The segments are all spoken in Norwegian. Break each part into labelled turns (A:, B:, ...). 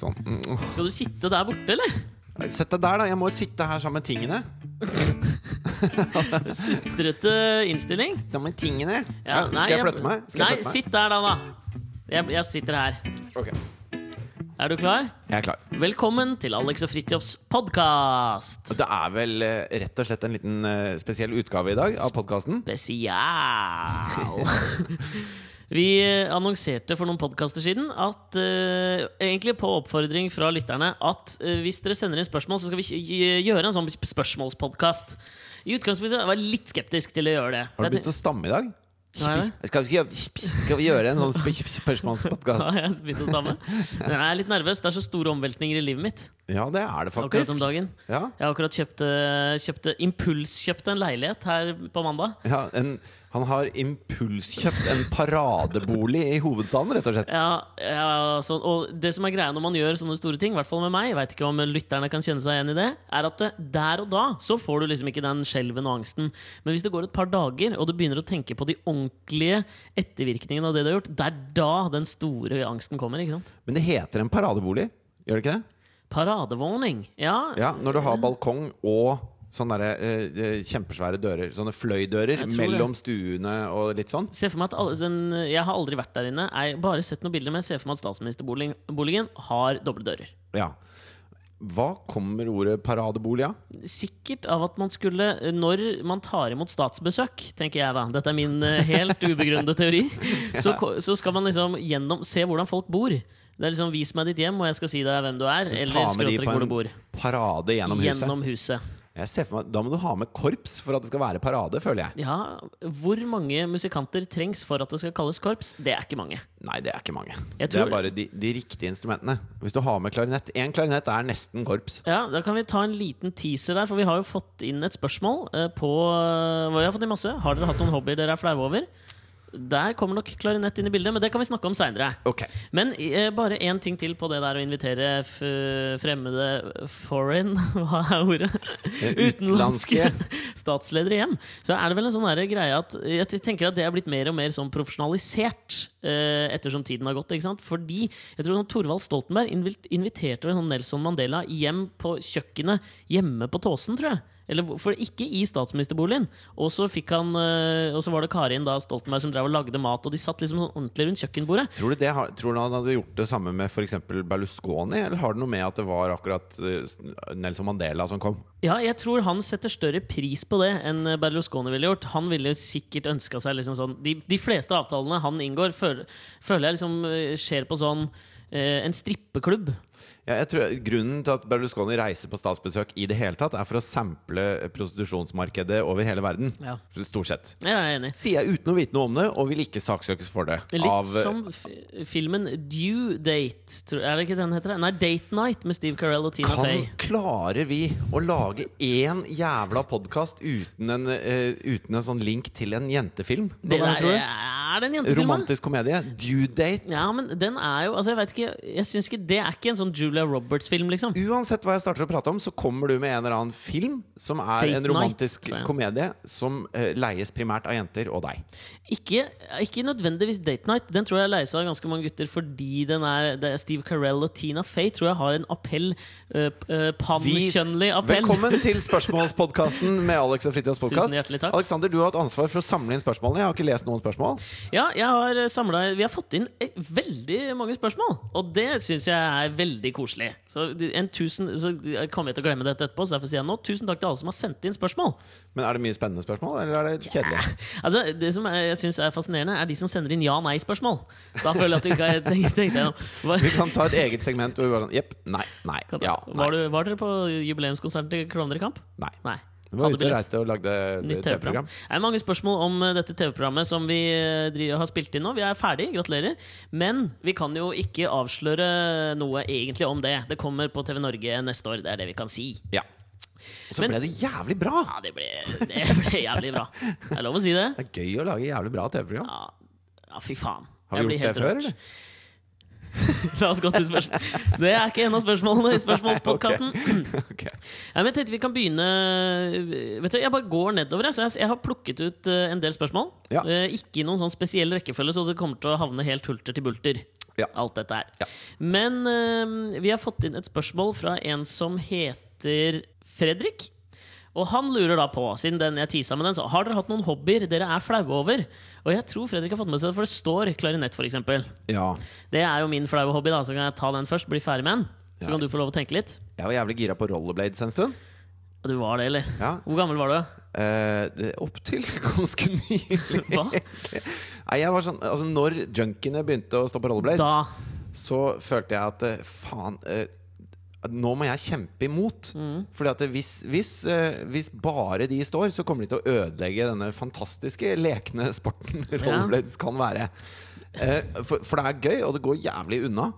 A: litt sånn mm.
B: Skal du sitte der borte, eller?
A: Sett deg der, da. Jeg må jo sitte her sammen med tingene.
B: Sutrete innstilling.
A: Sammen med tingene.
B: Ja, nei,
A: skal jeg flytte meg? Skal
B: nei,
A: flytte meg?
B: sitt der, da, da. Jeg, jeg sitter her.
A: Okay.
B: Er du klar?
A: Jeg er klar.
B: Velkommen til Alex og Fridtjofs podkast.
A: Det er vel eh, rett og slett en liten eh, spesiell utgave i dag av podkasten.
B: Spesial. Vi eh, annonserte for noen podkaster siden at uh, egentlig på oppfordring fra lytterne at uh, hvis dere sender inn spørsmål, så skal vi gjøre en sånn spørsmålspodkast. I utgangspunktet var jeg litt skeptisk til å gjøre det.
A: Har du begynt å stamme i dag? Skal, vi- skal vi gjøre en sånn sp- spørsmålspodkast?
B: Ja, jeg har begynt å stamme. Men jeg er litt nervøs. Det er så store omveltninger i livet mitt
A: Ja, det er det
B: akkurat
A: faktisk.
B: om dagen.
A: Ja,
B: Jeg har akkurat kjøpt, kjøpte impulskjøpte en leilighet her på mandag.
A: ja en, han har impulskjøpt en paradebolig i hovedstaden, rett og slett.
B: Ja, ja så, og det som er greia når man gjør sånne store ting, i hvert fall med meg, vet ikke om lytterne kan kjenne seg igjen i det, er at der og da så får du liksom ikke den skjelven og angsten. Men hvis det går et par dager, og du begynner å tenke på de ordentlige ettervirkningene av det du har gjort, det er da den store angsten kommer. ikke sant?
A: Men det heter en paradebolig, gjør det ikke det?
B: Paradevåning. Ja,
A: Ja, Når du har balkong og sånne der, eh, eh, kjempesvære dører, sånne fløydører mellom stuene og litt sånn.
B: Se for meg at alle, den, Jeg har aldri vært der inne. Jeg har bare sett noen bilder, men jeg ser for meg at statsministerboligen har doble dører.
A: Ja. Hva kommer ordet paradebolig av?
B: Sikkert av at man skulle Når man tar imot statsbesøk, tenker jeg da Dette er min eh, helt ubegrunnede teori. Så, så skal man liksom gjennom se hvordan folk bor. Det er liksom Vis meg ditt hjem, og jeg skal si deg hvem du er. Eller skråstrek hvor du bor.
A: parade gjennom huset.
B: Gjennom huset.
A: Jeg ser for meg, Da må du ha med korps for at det skal være parade, føler jeg.
B: Ja, Hvor mange musikanter trengs for at det skal kalles korps? Det er ikke mange.
A: Nei, det er ikke mange.
B: Jeg
A: Det er bare de, de riktige instrumentene. Hvis du har med klarinett Én klarinett er nesten korps.
B: Ja, Da kan vi ta en liten teaser der, for vi har jo fått inn et spørsmål eh, på eh, Vi har fått inn masse. Har dere hatt noen hobbyer dere er flaue over? Der kommer nok klarinett inn i bildet, men det kan vi snakke om seinere.
A: Okay.
B: Men eh, bare én ting til på det der å invitere fremmede foreign Hva er ordet? Utenlandske statsledere hjem. Så er det vel en sånn greie at Jeg tenker at det er blitt mer og mer sånn profesjonalisert eh, ettersom tiden har gått. ikke sant? Fordi jeg tror sånn Torvald Stoltenberg inviterte sånn Nelson Mandela hjem på kjøkkenet hjemme på Tåsen, tror jeg. Eller, for ikke i statsministerboligen. Og så eh, Og så var det Karin da Stoltenberg som drev og lagde mat, og de satt liksom sånn ordentlig rundt kjøkkenbordet.
A: Tror du, det tror du han hadde gjort det samme med f.eks. Berlusconi? Eller har det noe med at det var akkurat eh, Nelson Mandela som kom?
B: Ja, jeg tror han setter større pris på det enn Berlusconi ville gjort. Han ville sikkert ønska seg liksom sånn de, de fleste avtalene han inngår, føler, føler jeg liksom eh, skjer på sånn en strippeklubb.
A: Ja, jeg tror Grunnen til at Berlusconi reiser på statsbesøk i det hele tatt, er for å sample prostitusjonsmarkedet over hele verden.
B: Ja.
A: Stort sett.
B: Jeg er enig.
A: Sier jeg uten å vite noe om det, og vil ikke saksøkes for det.
B: Litt
A: av,
B: som f filmen Due Date. tror- Er det ikke den heter? det? Nei, Date Night med Steve Carell og Tina
A: Kan
B: Fey.
A: klarer vi å lage én jævla podkast uten, en, eh, uten en sånn link til en jentefilm?
B: Det der,
A: tror du?
B: Er det en jentefilm?
A: Romantisk komedie. Due date.
B: Ja, men den er jo Altså, jeg vet ikke Jeg synes ikke Det er ikke en sånn Julia Roberts-film, liksom.
A: Uansett hva jeg starter å prate om, så kommer du med en eller annen film som er
B: Date
A: en romantisk
B: Night,
A: komedie som uh, leies primært av jenter og deg.
B: Ikke, ikke nødvendigvis Date Night. Den tror jeg leies av ganske mange gutter fordi den er, det er Steve Carell og Tina Fey tror jeg har en appell. Uh, uh, Pankjønnlig appell.
A: Velkommen til spørsmålspodkasten med Alex og Fritjofs podkast. Alexander, du har hatt ansvar for å samle inn spørsmålene. Jeg har ikke lest noen spørsmål.
B: Ja, jeg har samlet, Vi har fått inn eh, veldig mange spørsmål, og det syns jeg er veldig koselig. Så en tusen, så kommer jeg til å glemme dette etterpå, så derfor sier jeg nå tusen takk til alle som har sendt inn spørsmål.
A: Men er det mye spennende spørsmål, eller er det kjedelig?
B: Altså, Det som jeg syns er fascinerende, er de som sender inn ja-nei-spørsmål. Da føler jeg at du ikke har tenkt, tenkt deg.
A: Vi kan ta et eget segment hvor vi bare sånn Jepp, nei, nei, ja. Nei.
B: var, du, var dere på jubileumskonserten til Klovner i kamp?
A: nei.
B: Nei.
A: Vi var ute og reiste og lagde TV-program.
B: Det er mange spørsmål om eh, dette TV-programmet som vi eh, har spilt inn nå. Vi er ferdig, gratulerer. Men vi kan jo ikke avsløre noe egentlig om det. Det kommer på TV Norge neste år. Det er det vi kan si.
A: Ja. Og så ble det jævlig bra!
B: Ja, det ble, det ble jævlig bra. Det er lov å si det.
A: Det er gøy å lage jævlig bra TV-program.
B: Ja, ja fy faen.
A: Har
B: du
A: vi gjort det før, eller?
B: La oss gå til spørsmål. Det er ikke en av spørsmålene i spørsmålspodkasten.
A: Ok.
B: Ja, jeg tenkte vi kan begynne Vet du, Jeg bare går nedover. Jeg, så jeg, jeg har plukket ut eh, en del spørsmål.
A: Ja.
B: Eh, ikke i noen sånn spesiell rekkefølge, så det kommer til å havne helt hulter til bulter.
A: Ja.
B: alt dette her.
A: Ja.
B: Men vi har fått inn et spørsmål fra en som heter Fredrik. Og han lurer da på, siden den jeg tisa med den, så har dere hatt noen hobbyer dere er flaue over? Og jeg tror Fredrik har fått med seg det, for det står klarinett, f.eks.
A: Ja.
B: Det er jo min flaue hobby, da, så kan jeg ta den først, bli ferdig med den. Så
A: Ja.
B: kan du få lov å tenke litt.
A: Jeg var jævlig gira på rollerblades en stund.
B: Du var det, eller?
A: Ja.
B: Hvor gammel var du?
A: Eh, Opptil ganske nylig.
B: Hva?
A: Nei, jeg var sånn, altså Når junkiene begynte å stå på rollerblades,
B: Da.
A: så følte jeg at eh, faen eh, Nå må jeg kjempe imot.
B: Mm.
A: Fordi at hvis, hvis, eh, hvis bare de står, så kommer de til å ødelegge denne fantastiske lekne sporten rollerblades kan være. Eh, for, for det er gøy, og det går jævlig unna.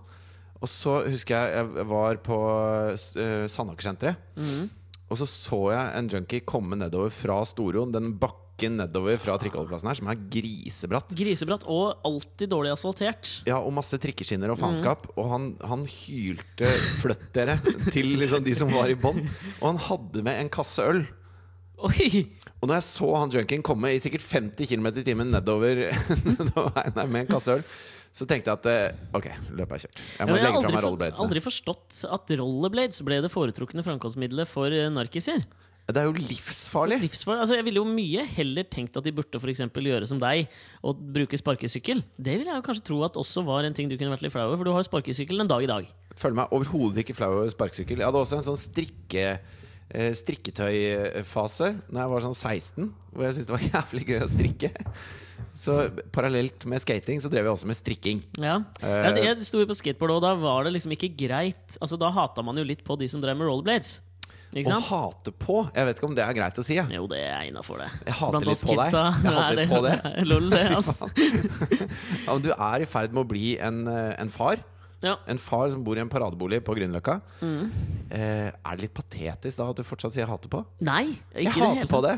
A: Og så husker jeg jeg var på uh, Sandaker-senteret.
B: Mm.
A: Og så så jeg en junkie komme nedover fra Storoen, den bakken nedover fra trikkeholdeplassen her, som er grisebratt.
B: Grisebratt og alltid dårlig asfaltert.
A: Ja, og masse trikkeskinner og
B: Mm.
A: Og han, han hylte 'flytt dere' til liksom de som var i bånn. Og han hadde med en kasse øl.
B: Oi!
A: Og når jeg så han junkien komme i sikkert 50 km i timen nedover, nedover med en kasse øl, så tenkte jeg at eh, ok, løpet er kjørt. Jeg må
B: ja, jeg
A: legge fra meg rollerbladesene.
B: Jeg har aldri forstått at rollerblades ble det foretrukne framkomstmiddelet for eh, narkiser.
A: Det er jo livsfarlig.
B: livsfarlig. altså, jeg ville jo mye heller tenkt at de burde for gjøre som deg og bruke sparkesykkel. Det vil jeg jo kanskje tro at også var en ting du kunne vært litt flau over, for du har jo sparkesykkel en dag i dag.
A: Føler meg overhodet ikke flau over sparkesykkel. Jeg hadde også en sånn strikke eh, strikketøyfase Når jeg var sånn 16, hvor jeg syntes det var jævlig gøy å strikke. Så parallelt med skating så drev jeg også med strikking.
B: Ja,
A: Eh.
B: ja det, Jeg sto jo på skateboard, og da var det liksom ikke greit Altså Da hata man jo litt på de som drev med rollerblades.
A: Å hate på Jeg vet ikke om det er greit å si.
B: Jo, det er innafor, det.
A: jeg hater
B: Blant
A: litt
B: på
A: på deg.
B: kidsa
A: Jeg hater
B: er
A: litt på det.
B: Lol, det, altså.
A: Ja, du er i ferd med å bli en, eh, en far.
B: Ja.
A: En far som bor i en paradebolig på Grünerløkka.
B: Mm.
A: Eh, er det litt patetisk da at du fortsatt sier 'hater på'?
B: Nei, ikke
A: Jeg
B: det
A: hater på det.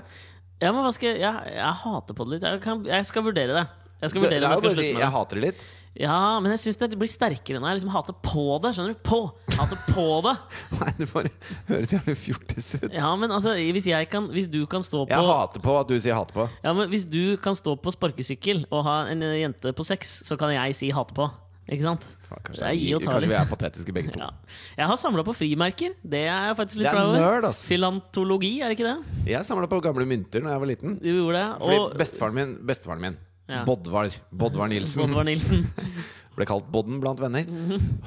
B: Ja, men hva skal jeg, jeg, jeg hater på det litt. Jeg, kan, jeg skal vurdere det. Jeg skal vurdere
A: det,
B: det jeg skal
A: si
B: med
A: 'jeg hater det litt'.
B: Ja, men jeg syns det blir sterkere når jeg liksom hater på det. Skjønner du? På! Hater på det.
A: Nei, det bare høres jævlig fjortis ut.
B: Ja, men altså, hvis, jeg kan, hvis du kan stå på
A: Jeg hater på at du sier 'hater på'.
B: Ja, men Hvis du kan stå på sparkesykkel og ha en eh, jente på sex, så kan jeg si hate på. Ikke sant?
A: Faen, kanskje,
B: jeg
A: kanskje vi er patetiske begge to.
B: Ja. Jeg har samla på frimerker. Det er jeg faktisk litt flau over. Filantologi, er det ikke det?
A: Jeg samla på gamle mynter da jeg var liten.
B: Du gjorde det.
A: Fordi
B: Og
A: bestefaren min, bestefaren min
B: Ja.
A: Bodvar, Bodvar Nilsen,
B: Bodvar Nilsen.
A: ble kalt Bodden blant venner.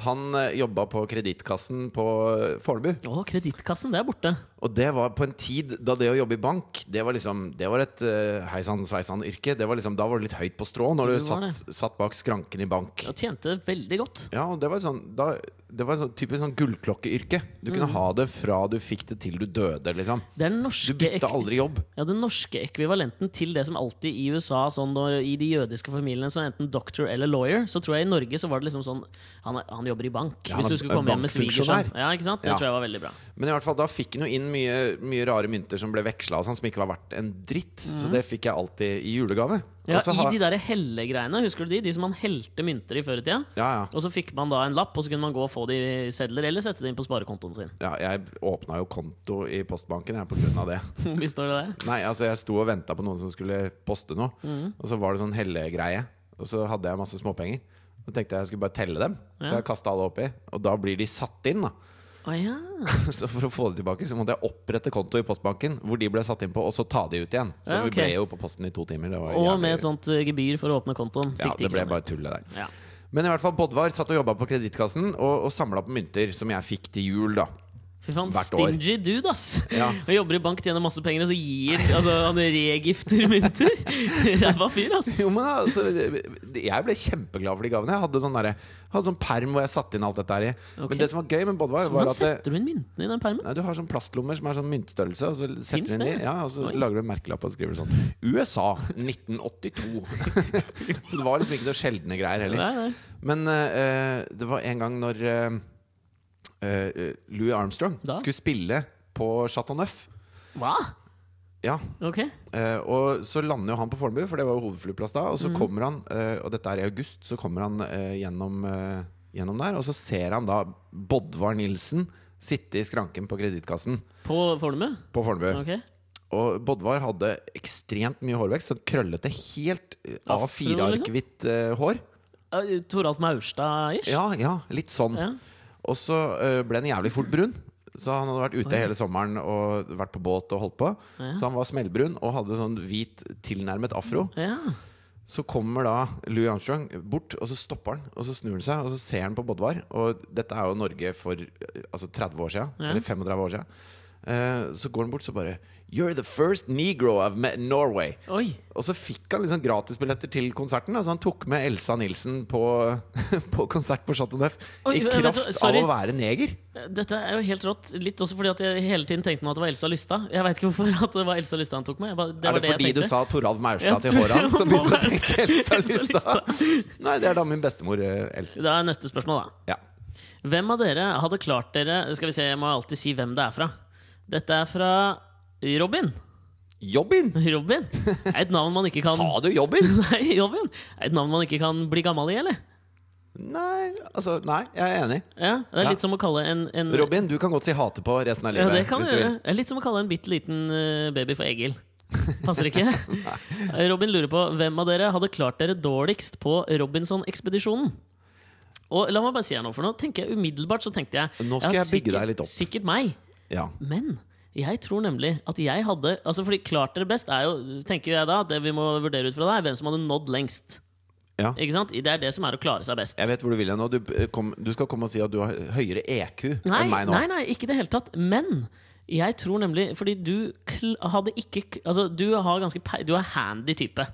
A: Han uh, jobba på Kredittkassen på eh, Fornebu.
B: Å, Kredittkassen, det er borte.
A: Og det var på en tid da det å jobbe i bank Det var liksom Det var et uh, heisan sveisan-yrke. Det var liksom, Da var det litt høyt på strå når du satt, satt bak skranken i bank.
B: Og tjente veldig godt.
A: Ja, og det var sånn da, Det var sånn typisk sånn gullklokkeyrke. Du kunne ha det fra du fikk det til du døde, liksom.
B: Det er den
A: Du
B: norske,
A: bytta
B: ek
A: aldri jobb.
B: ja, den norske ekvivalenten til det som alltid i USA, sånn når, i de jødiske familiene, så enten doctor eller lawyer, så tror jeg i Norge så var det liksom sånn Han, han jobber i bank.
A: Ja,
B: hvis du skulle komme hjem med svigersønn. Ja, ikke sant? Det
A: Ja.
B: tror jeg var veldig bra.
A: Men i hvert fall da fikk han jo inn mye, mye rare mynter som ble veksla, sånn, som ikke var verdt en dritt. Så det fikk jeg alltid i julegave.
B: Mhm. Ja, I de der hellegreiene, husker du de? De som man helte mynter i før i tida.
A: ja, ja.
B: Og så fikk man da en lapp, og så kunne man gå og få de i sedler, eller sette det inn på sparekontoen sin.
A: ja, jeg åpna jo konto i postbanken jeg, på grunn av det.
B: Hvor står det der?
A: Nei, altså Jeg sto og venta på noen som skulle poste noe.
B: mm.
A: Og så var det sånn hellegreie. Og så hadde jeg masse småpenger. Så tenkte jeg jeg skulle bare telle dem. Så jeg kasta alle oppi. Og da blir de satt inn. da
B: Å ja.
A: Så for å få det tilbake Så måtte jeg opprette konto i postbanken, hvor de ble satt inn på, og så ta de ut igjen. Så
B: Ja, okay.
A: vi ble jo på posten i to timer. Det var
B: Og
A: jævlig-
B: med et sånt eh, gebyr for å åpne kontoen.
A: Ja, det ble bare tullet der.
B: ja.
A: Men i hvert fall Bodvar satt og jobba på Kredittkassen og, og samla på mynter som jeg fikk til jul. da
B: Fy faen,
A: år.
B: stingy dude, ass!
A: Ja.
B: Og jobber i bank, tjener masse penger, og så gir altså, han regifter mynter! Ræva fyr, ass!
A: Jo, men altså Jeg ble kjempeglad for de gavene. Jeg hadde sånn, der, hadde sånn perm hvor jeg satte inn alt dette her i.
B: Okay.
A: Men det som var gøy med Bodvar, var at
B: setter du inn myntene i den permen?
A: Nei, Du har sånn plastlommer som er sånn myntstørrelse, og så setter du inn i, ja, og så
B: Oi.
A: lager du en merkelapp og skriver sånn USA 1982. så det var liksom ikke så sjeldne greier heller.
B: Nei, nei.
A: Men uh, det var en gang når eh, eh, Louis Armstrong
B: Da?
A: skulle spille på Chateau Neuf.
B: Hva?
A: Ja,
B: Ok.
A: Uh, og så lander jo han på Fornebu, for det var jo hovedflyplass da. Og så kommer han, uh, og dette er i august, så kommer han gjennom, gjennom der. Og så ser han da Bodvar Nilsen sitte i skranken på kredittkassen
B: På Fornebu?
A: på Fornebu.
B: Ok.
A: Og Bodvar hadde ekstremt mye hårvekst, sånn krøllete, helt eh,
B: Afro,
A: A4-ark
B: liksom?
A: hår.
B: Toralf Maurstad-ish?
A: Ja, ja, litt sånn.
B: Ja.
A: Og så eh, ble han jævlig fort brun. Så han hadde vært ute
B: Oi.
A: hele sommeren og vært på båt og holdt på.
B: Ja.
A: Så han var smellbrun og hadde sånn hvit, tilnærmet afro.
B: Ja.
A: Så kommer da Louis Armstrong bort, og så stopper han. Og så snur han seg, og så ser han på Bodvar. Og dette er jo Norge for eh, altså 30 år siden.
B: Ja.
A: Eller 35 år siden. Eh, så går han bort så bare You're the first negro I've met in Norway.
B: Oi.
A: Og så fikk han liksom gratisbilletter til konserten. Altså han tok med Elsa Nilsen på, på konsert på Chateau Neuf i
B: kraft
A: kraft av å være neger.
B: Dette er jo helt rått. Litt også fordi at jeg hele tiden tenkte meg at det var Elsa Lystad. Jeg veit ikke hvorfor at det var Elsa Lystad han tok med. Bare, det
A: er det
B: det
A: fordi du sa Toralv Maurstad til håret hans, så begynte du å tenke Elsa
B: Elsa
A: Lystad? Nei, det er da min bestemor Elsa. Else.
B: Da er neste spørsmål, da.
A: Ja.
B: Hvem av dere hadde klart dere Skal vi se, jeg må alltid si hvem det er fra. Dette er fra Robin.
A: Jobbin!
B: Robin er et navn man ikke kan
A: Sa du Jobbin?
B: Nei, Jobbin. er et navn man ikke kan bli gammel i, eller?
A: Nei, altså Nei, jeg er enig.
B: Ja, Det er
A: Ja.
B: litt som å kalle en, en
A: Robin, du kan godt si hate på resten av livet.
B: Ja, det kan du gjøre. Det er litt som å kalle en bitte liten eh, baby for Egil. Passer ikke? Robin lurer på hvem av dere hadde klart dere dårligst på Robinson-ekspedisjonen. Og la meg bare si her nå, for nå tenker jeg umiddelbart så tenkte jeg
A: Nå skal
B: jeg,
A: jeg bygge
B: sikkert-
A: deg litt opp.
B: Sikkert meg.
A: Ja.
B: Men jeg tror nemlig at jeg hadde Altså fordi Klart dere best er jo, tenker jeg da, det vi må vurdere ut fra det, er hvem som hadde nådd lengst.
A: ja.
B: Ikke sant? Det er det som er å klare seg best.
A: Jeg vet hvor du vil jeg nå. Du, eh, kom, du skal komme og si at du har høyere EQ
B: Nei,
A: enn meg nå.
B: nei, nei, ikke i det hele tatt. Men jeg tror nemlig Fordi du hadde ikke Altså, du har ganske Du er handy type.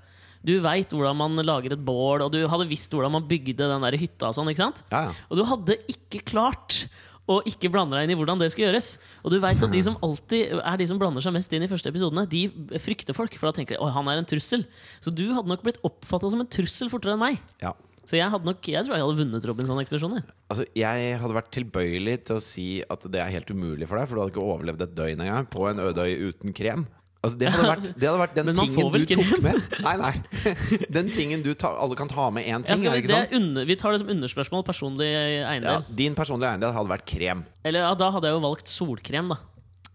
B: Du veit hvordan man lager et bål, og du hadde visst hvordan man bygde den der hytta og sånn.
A: Ja, ja.
B: Og du hadde ikke klart å ikke blander deg inn i hvordan det skal gjøres. Og du vet at de som alltid er de som blander seg mest inn i første episodene, de frykter folk, for da tenker de at han er en trussel. Så du hadde nok blitt oppfatta som en trussel fortere enn meg.
A: Ja.
B: Så jeg hadde nok, jeg tror jeg hadde vunnet Robinson-ekspedisjonen.
A: Altså, jeg hadde vært tilbøyelig til å si at det er helt umulig for deg, for du hadde ikke overlevd et døgn engang på en øde øy uten krem. Altså, det, hadde vært, det hadde vært den tingen du tok
B: krem?
A: med. Nei, nei. Den tingen du ta, alle kan ta med én ting.
B: skal,
A: det
B: det under, vi tar det som underspørsmål. Personlig
A: Ja,
B: eiendel.
A: din personlige eiendel hadde vært krem.
B: Eller ja, da hadde jeg jo valgt solkrem, da.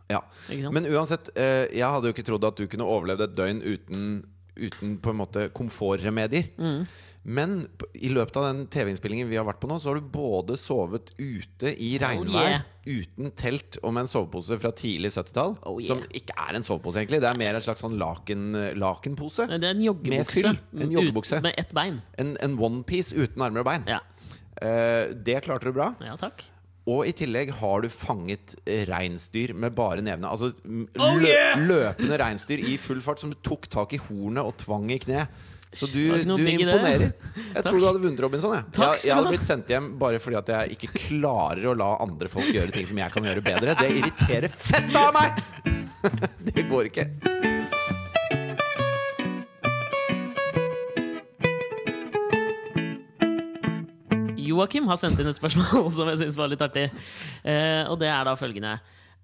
A: Ja. Men uansett, eh, jeg hadde jo ikke trodd at du kunne overlevd et døgn uten, uten på en måte komfortremedier.
B: Mm.
A: Men i løpet av den TV-innspillingen vi har vært på nå, så har du både sovet ute i regnvær,
B: Oh, yeah.
A: uten telt og med en sovepose fra tidlig 70-tall.
B: Oh, yeah.
A: Som ikke er en sovepose, egentlig. Det er mer en slags sånn laken, lakenpose.
B: Det er en joggebukse.
A: Med, En joggebukse.
B: Med ett bein.
A: En, en onepiece uten armer og bein.
B: Ja.
A: Uh, det klarte du bra.
B: ja, takk.
A: Og i tillegg har du fanget eh, reinsdyr med bare nevene. Altså
B: Oh,
A: lø løpende reinsdyr i full fart som du tok tak i hornet og tvang i kne. Så du, du imponerer. Jeg tror du hadde vunnet Robinson. Jeg. Jeg, jeg hadde blitt sendt hjem bare fordi at jeg ikke klarer å la andre folk gjøre ting som jeg kan gjøre bedre. Det irriterer fett av meg! Det går ikke.
B: Joakim har sendt inn et spørsmål som jeg syns var litt artig. Eh, og det er da følgende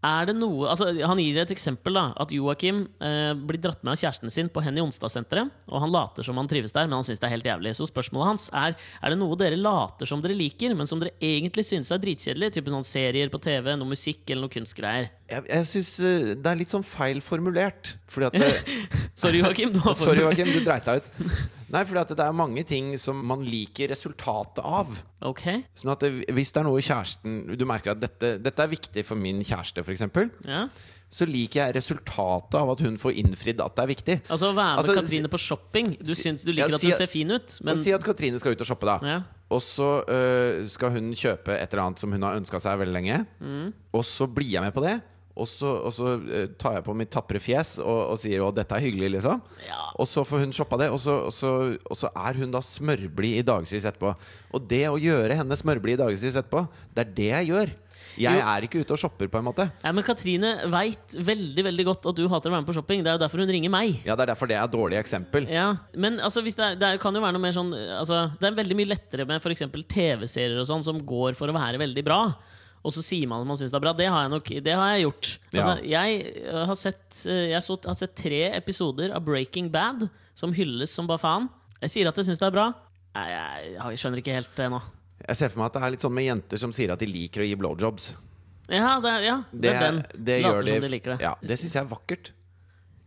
B: er det noe, altså Han gir et eksempel. da At Joakim eh, blir dratt med av kjæresten sin på Henny Onsdag-senteret. Og han later som han trives der, men han syns det er helt jævlig. Så spørsmålet hans er Er det noe dere later som dere liker, men som dere egentlig synes er dritkjedelig? Type sånn serier på TV, noe musikk eller noe kunstgreier.
A: Jeg, jeg syns det er litt sånn feil formulert. Fordi at det,
B: Sorry, Joakim. Du
A: Sorry, Joakim, du dreit deg ut. Nei, for det er mange ting som man liker resultatet av.
B: Ok.
A: Sånn at det, Hvis det er noe kjæresten Du merker at dette, dette er viktig for min kjæreste, f.eks.,
B: Ja.
A: så liker jeg resultatet av at hun får innfridd at det er viktig.
B: Altså være med
A: Altså,
B: Katrine på shopping. Du syns du
A: ja,
B: liker at
A: si-
B: du ser fin ut,
A: men Si at Katrine skal ut og shoppe, da.
B: ja.
A: Og så øh, skal hun kjøpe et eller annet som hun har ønska seg veldig lenge.
B: Mm.
A: Og så blir jeg med på det. Og så, og så øh, tar jeg på mitt tapre fjes og, og sier 'å, dette er hyggelig', liksom.
B: Ja.
A: Og så får hun shoppa det, og så, og, så, og så er hun da smørblid i dagevis etterpå. Og det å gjøre henne smørblid i dagevis etterpå, det er det jeg gjør. Jeg
B: Jo.
A: er ikke ute og shopper, på en måte.
B: Ja, men Katrine veit veldig veldig godt at du hater å være med på shopping. Det er jo derfor hun ringer meg.
A: Ja, Det er derfor det er et dårlig eksempel.
B: Ja, Men altså, det, er, det kan jo være noe mer sånn altså, Det er veldig mye lettere med f.eks. TV-serier og sånn som går for å være veldig bra. Og så sier man at man syns det er bra. Det har jeg nok Det har jeg gjort. Altså, jeg, øh, har sett, jeg så, har sett tre episoder av Breaking Bad som hylles som bare faen. Jeg sier at jeg syns det er bra. Nei, jeg, jeg skjønner ikke helt det nå.
A: Jeg ser for meg at det er litt sånn med jenter som sier at de liker å gi blowjobs.
B: Ja, det ja, det
A: Det,
B: er den.
A: det
B: Later
A: de
B: som de liker det.
A: Ja, det syns jeg er vakkert.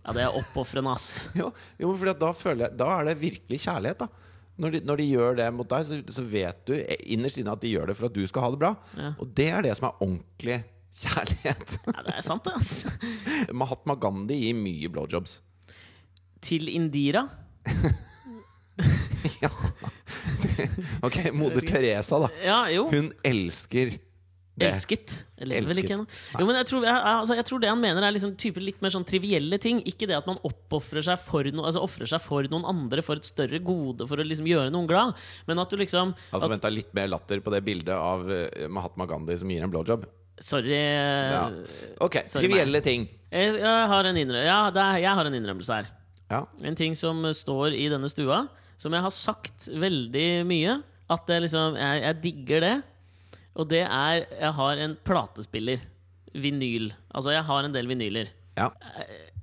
B: Ja, det er oppofrende, ass.
A: Jo, jo fordi da føler jeg Da er det virkelig kjærlighet, da. Når de, når de gjør det mot deg, så, så vet du innerst inne at de gjør det for at du skal ha det bra.
B: Ja.
A: Og det er det som er ordentlig kjærlighet.
B: Ja, det er sant, ass
A: Mahatma Gandhi gir mye blowjobs.
B: Til Indira.
A: ja. ok, moder Teresa, da.
B: Ja, jo.
A: Hun elsker.
B: Elsket. Vel
A: Elsket.
B: ikke. Jo, men jeg tror, jeg, altså, jeg tror det han mener, er liksom litt mer sånn trivielle ting. Ikke det at man oppofrer seg no, altså, seg for noen andre for et større gode, for å liksom gjøre noen glad. Men at du liksom
A: Jeg hadde forventa litt mer latter på det bildet av eh, Mahatma Gandhi som gir en blowjob.
B: Sorry.
A: Ja. Ok,
B: Sorry,
A: trivielle ting.
B: Jeg, jeg, har en ja, er, jeg har en innrømmelse her.
A: Ja.
B: En ting som står i denne stua, som jeg har sagt veldig mye. At liksom Jeg, jeg digger det. Og det er Jeg har en platespiller. Vinyl. Altså, jeg har en del vinyler.
A: ja.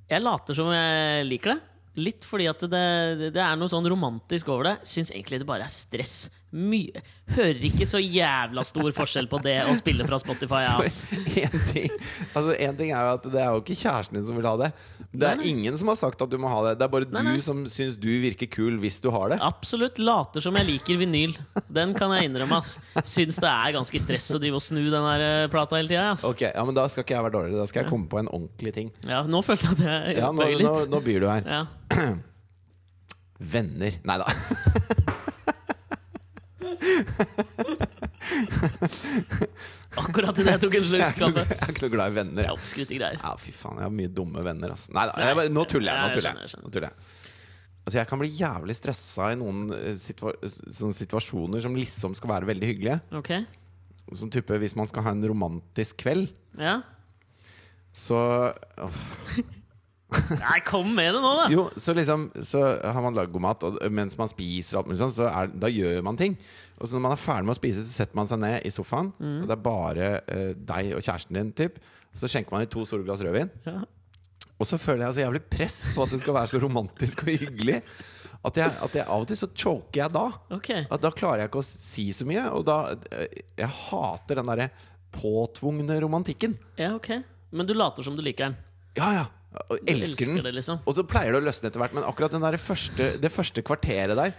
B: Jeg later som jeg liker det. Litt fordi at det, det er noe sånn romantisk over det. Syns egentlig det bare er stress. Mye Hører ikke så jævla stor forskjell på det å spille fra Spotify. Ass.
A: En ting, altså en ting er jo at det er jo ikke kjæresten din som vil ha det. Det er
B: Nei, nei.
A: ingen som har sagt at du må ha det. Det er bare
B: Nei,
A: du som syns du virker kul hvis du har det.
B: Absolutt. Later som jeg liker vinyl. Den kan jeg innrømme. ass Syns det er ganske stress å drive og snu den der eh, plata hele tida. ass.
A: Ok, ja, men Da skal ikke jeg være dårligere. Da skal jeg komme på en ordentlig ting.
B: Ja, nå følte jeg at jeg
A: Ja, nå,
B: bøy
A: nå,
B: litt.
A: nå byr du her.
B: Ja.
A: Venner. Nei da.
B: Akkurat idet jeg tok en slurk kaffe.
A: jeg er ikke noe glad i venner.
B: Er
A: jeg. Ja, fy faen, jeg har mye dumme venner. Altså. Nei da, jeg, nå tuller jeg. Nå tuller
B: jeg.
A: Nå tuller jeg. Altså, jeg kan bli jævlig stressa i noen eh, situa situasjoner som liksom skal være veldig hyggelige.
B: Okay.
A: Sånn type Hvis man skal ha en romantisk kveld,
B: Ja.
A: så åh,
B: Nei, kom med det nå, da!
A: Jo, så liksom Så har man lagd god mat, og mens man spiser, alt mulig sånn, så er, da gjør man ting. Og så når man er ferdig med å spise, så setter man seg ned i sofaen,
B: Mm.
A: og det er bare eh, deg og kjæresten din, typ. Så skjenker man i to store glass rødvin.
B: Ja.
A: Og så føler jeg så jævlig press på at det skal være så romantisk og hyggelig. At jeg, at jeg av og til så choker jeg da.
B: Okay.
A: At da klarer jeg ikke å si så mye. Og da eh, Jeg hater den derre påtvungne romantikken.
B: Ja, ok. Men du later som du liker den.
A: Ja, ja. Og
B: elsker,
A: elsker den.
B: det, liksom.
A: Og så pleier det å løsne etter hvert, men akkurat den der første, det første kvarteret der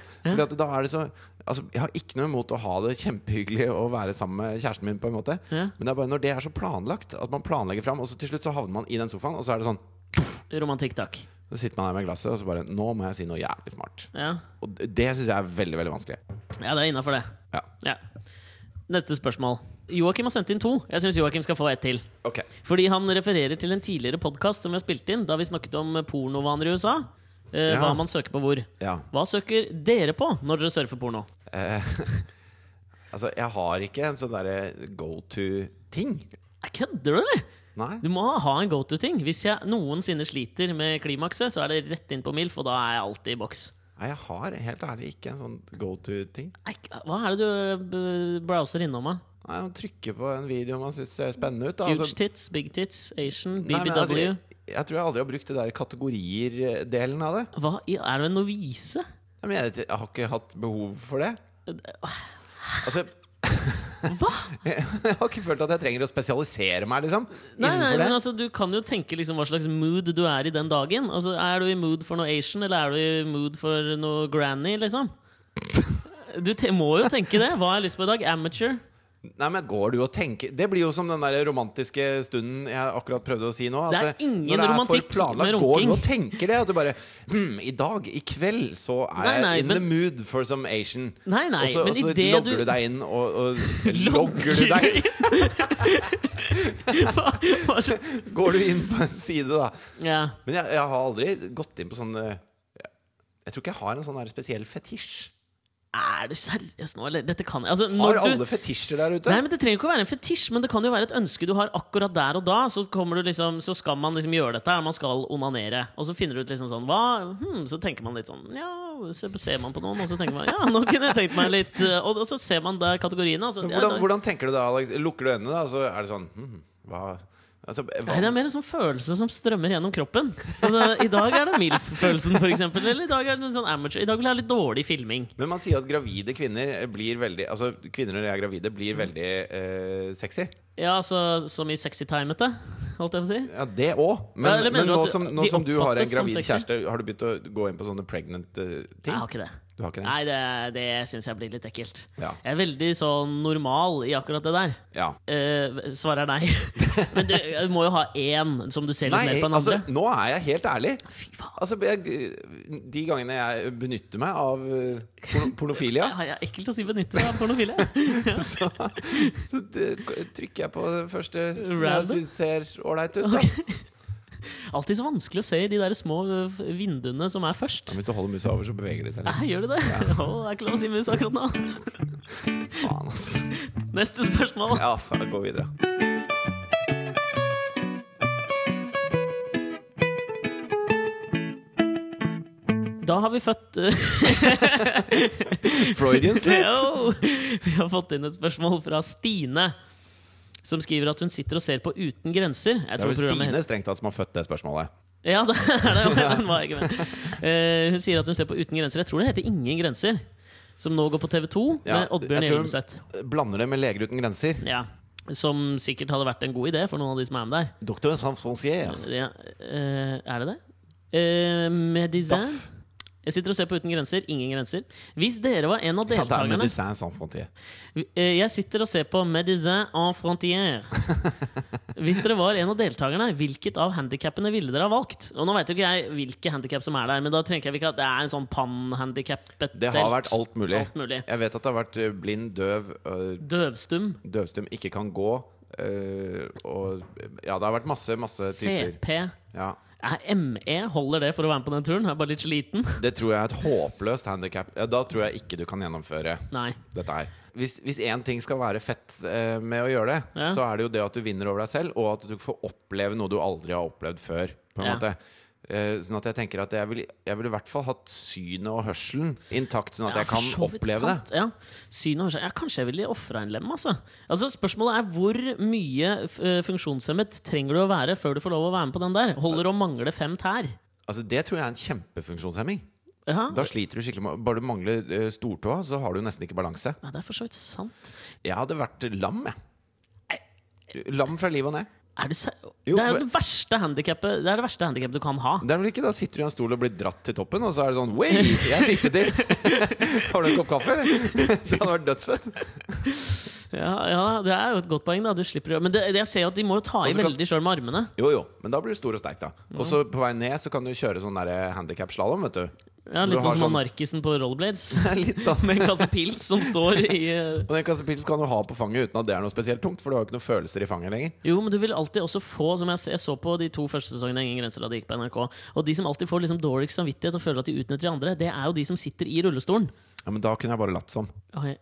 A: at da er det så Altså, Jeg har ikke noe imot å ha det kjempehyggelig å være sammen med kjæresten min, på en måte
B: Ja.
A: men det er bare når det er så planlagt, at man planlegger fram, og så til slutt så havner man i den sofaen, og så er det sånn
B: Romantikk, takk.
A: Så sitter man der med glasset, og så bare Nå må jeg si noe jævlig smart.
B: Ja,
A: Og det syns jeg er veldig, veldig vanskelig.
B: ja det er innafor, det.
A: Ja.
B: Ja. Neste spørsmål. Joakim har sendt inn to. Jeg syns Joakim skal få ett til.
A: Okay.
B: Fordi han refererer til en tidligere podkast som vi har spilt inn, da vi snakket om pornovaner i USA. Eh,
A: Ja.
B: Hva man søker på hvor.
A: Ja.
B: Hva søker dere på når dere surfer porno?
A: Eh, altså, jeg har ikke en sånn derre go to-ting.
B: Eh, Kødder du, eller?
A: Nei.
B: Du må ha en go to-ting. Hvis jeg noensinne sliter med klimakset, så er det rett inn på MILF, og da er jeg alltid i boks.
A: Nei, jeg har helt ærlig ikke en sånn go to-ting.
B: Hva er det du b- browser innom, da?
A: Nei, Man trykker på en video man syns ser spennende ut. Da.
B: Huge
A: Altså,
B: tits, big tits, Asian, BBW?
A: Nei, jeg, jeg tror jeg aldri har brukt det der kategorier-delen av det.
B: Hva Er du en novise?
A: Nei, Men jeg, jeg har ikke hatt behov for det. Altså
B: Hva?
A: jeg har ikke følt at jeg trenger å spesialisere meg, liksom.
B: Nei, nei, men altså, Du kan jo tenke liksom hva slags mood du er i den dagen. Altså, Er du i mood for noe Asian, eller er du i mood for noe granny, liksom? Du må jo tenke det. Hva har jeg lyst på i dag? Amateur?
A: Nei, men går du og tenker Det blir jo som den der romantiske stunden jeg akkurat prøvde å si nå.
B: Det er ingen
A: når det er for planlagt,
B: med
A: Går du og tenker det? At du bare hm, I dag, i kveld, så er jeg in
B: men-
A: the mood for some Asian.
B: Nei, nei,
A: og så,
B: men
A: og så logger
B: du-
A: du deg inn, og, og
B: Logger
A: du deg
B: Hva, hva så-
A: Går du inn på en side, da.
B: ja.
A: Men jeg, jeg har aldri gått inn på sånn Jeg tror ikke jeg har en sånn spesiell fetisj.
B: Er du seriøs nå, eller? Dette kan altså,
A: Har
B: alle du,
A: fetisjer der ute?
B: Nei, men Det trenger ikke å være en fetisj, men det kan jo være et ønske du har akkurat der og da. Så, du liksom, så skal man liksom gjøre dette, man skal onanere. Og så finner du ut liksom sånn? Hmm, Så tenker man litt sånn Ja, så ser man på noen, og så tenker man Ja, nå kunne jeg tenkt meg litt eh, Og, så ser man der kategoriene. Altså, ja,
A: hvordan,
B: da-
A: hvordan tenker du da, Alex? Lukker du øynene, da, så er det sånn hmm, Hva altså, hva?
B: Nei, det er mer en sånn følelse som strømmer gjennom kroppen. Så det, I dag er det MILF-følelsen, f.eks. Eller i dag er det en sånn amateur. I dag vil jeg ha litt dårlig filming.
A: Men man sier at gravide kvinner blir veldig Altså kvinner når de er gravide, blir
B: Mm.
A: veldig eh, sexy.
B: Ja, så, som mye sexy-timete, holdt jeg på å si.
A: Ja, det òg. Men, men nå som, nå som du har en gravid kjæreste, har du begynt å gå inn på sånne pregnant-ting?
B: Uh,
A: ting?
B: jeg har ikke det.
A: Du har ikke det?
B: Nei, det, det syns jeg blir litt ekkelt.
A: Ja.
B: Jeg er veldig sånn normal i akkurat det der.
A: Ja.
B: Eh, svaret er nei. Men du, du må jo ha én som du ser litt
A: Nei,
B: mer på enn
A: altså,
B: andre.
A: nå er jeg helt ærlig.
B: Fy faen.
A: Altså, jeg, de gangene jeg benytter meg av eh, porno pornofilia,
B: Ja, ja, ekkelt å si benytte meg av pornofilia'.
A: så, så det, trykker jeg på det første som jeg syns ser ålreit ut. Da.
B: Alltid så vanskelig å se i de der små øh, vinduene som er først.
A: Hvis du holder musa over, så beveger de seg litt.
B: Nei, gjør det det? Oh, det er ikke lov å si mus akkurat nå.
A: Faen, altså.
B: Neste spørsmål.
A: Ja, gå videre.
B: Da har vi født øh,
A: Freudian slip.
B: Jo! Vi har fått inn et spørsmål fra Stine. Som skriver at hun sitter og ser på Uten grenser.
A: Det er vel Stine strengt tatt som har født det spørsmålet.
B: Ja, det er det. men var ikke med. Uh, hun sier at hun ser på Uten grenser. Jeg tror det heter Ingen grenser. Som nå går på TV2
A: Ja,
B: med Oddbjørn
A: hun Blander det med Leger uten grenser.
B: Ja. Som sikkert hadde vært en god idé for noen av de som er med der.
A: Doktor Sanfoncier.
B: Ja, uh, er det det? Uh, Medizin?
A: Daff.
B: Jeg sitter og ser på Uten grenser. Ingen grenser. Hvis dere var en av
A: Ja, er
B: deltakerne
A: Sans
B: Eh, Jeg sitter og ser på Medizin en frontière. Hvis dere var en av deltakerne, hvilket av handikappene ville dere ha valgt? Og Nå vet jo ikke jeg hvilke handikap som er der, men da trenger jeg ikke at det er en sånn pan-handikappet
A: Det har vært alt mulig.
B: Alt mulig.
A: Jeg vet at det har vært eh, blind, døv, øh,
B: Døvstum,
A: døvstum, ikke kan gå. øh, og ja, det har vært masse, masse typer.
B: CP
A: Ja.
B: ME holder det for å være med på den turen? Jeg er bare litt sliten.
A: Det tror jeg er et håpløst handikap. Da tror jeg ikke du kan gjennomføre
B: Nei.
A: dette her. Hvis, én ting skal være fett eh, med å gjøre det,
B: Ja.
A: så er det jo det at du vinner over deg selv, og at du får oppleve noe du aldri har opplevd før. På en
B: Ja.
A: måte Sånn at jeg tenker at jeg ville vil i hvert fall hatt synet og hørselen intakt, sånn at
B: Ja,
A: jeg kan oppleve det.
B: sant. Ja. Syn og hørsel. Ja, kanskje jeg ville ofra en lem, altså. altså. Spørsmålet er hvor mye eh, funksjonshemmet trenger du å være før du får lov å være med på den der? Holder det å mangle fem tær?
A: Altså Det tror jeg er en kjempefunksjonshemming.
B: Ja,
A: Da sliter du skikkelig med Bare du mangler eh, stortåa, så har du nesten ikke balanse.
B: Nei, det er for så vidt sant.
A: Jeg hadde vært lam, jeg. Lam fra liv og ned.
B: Er det,
A: Jo,
B: det er jo det verste handikappet Det er det verste handikappet du kan ha.
A: Det er vel ikke Da sitter du i en stol og blir dratt til toppen, og så er det sånn wait, jeg fikk det til! Har du en kopp kaffe? Det hadde vært dødsfett.
B: Ja, ja, Det er jo et godt poeng. da Du slipper Men det, det jeg ser jo at de må jo ta i
A: Altså, kan-
B: veldig sjøl med armene.
A: Jo, jo, men da blir du stor og sterk, da. Og så på vei ned så kan du kjøre sånn handikap-slalåm, vet du.
B: Ja, Litt sånn som
A: sånn-
B: Anarkisen på rollerblades.
A: Er litt sånn
B: Med en kasse pils som står i
A: Og den kasse pils kan du ha på fanget uten at det er noe spesielt tungt, for du har jo ikke noen følelser i fanget lenger.
B: Jo, men du vil alltid også få Som jeg, jeg så på de to første sesongene Ingen grenser da det gikk på NRK. Og de som alltid får liksom dårligst samvittighet og føler at de utnytter de andre, det er jo de som sitter i rullestolen.
A: Ja, Men da kunne jeg bare latt som.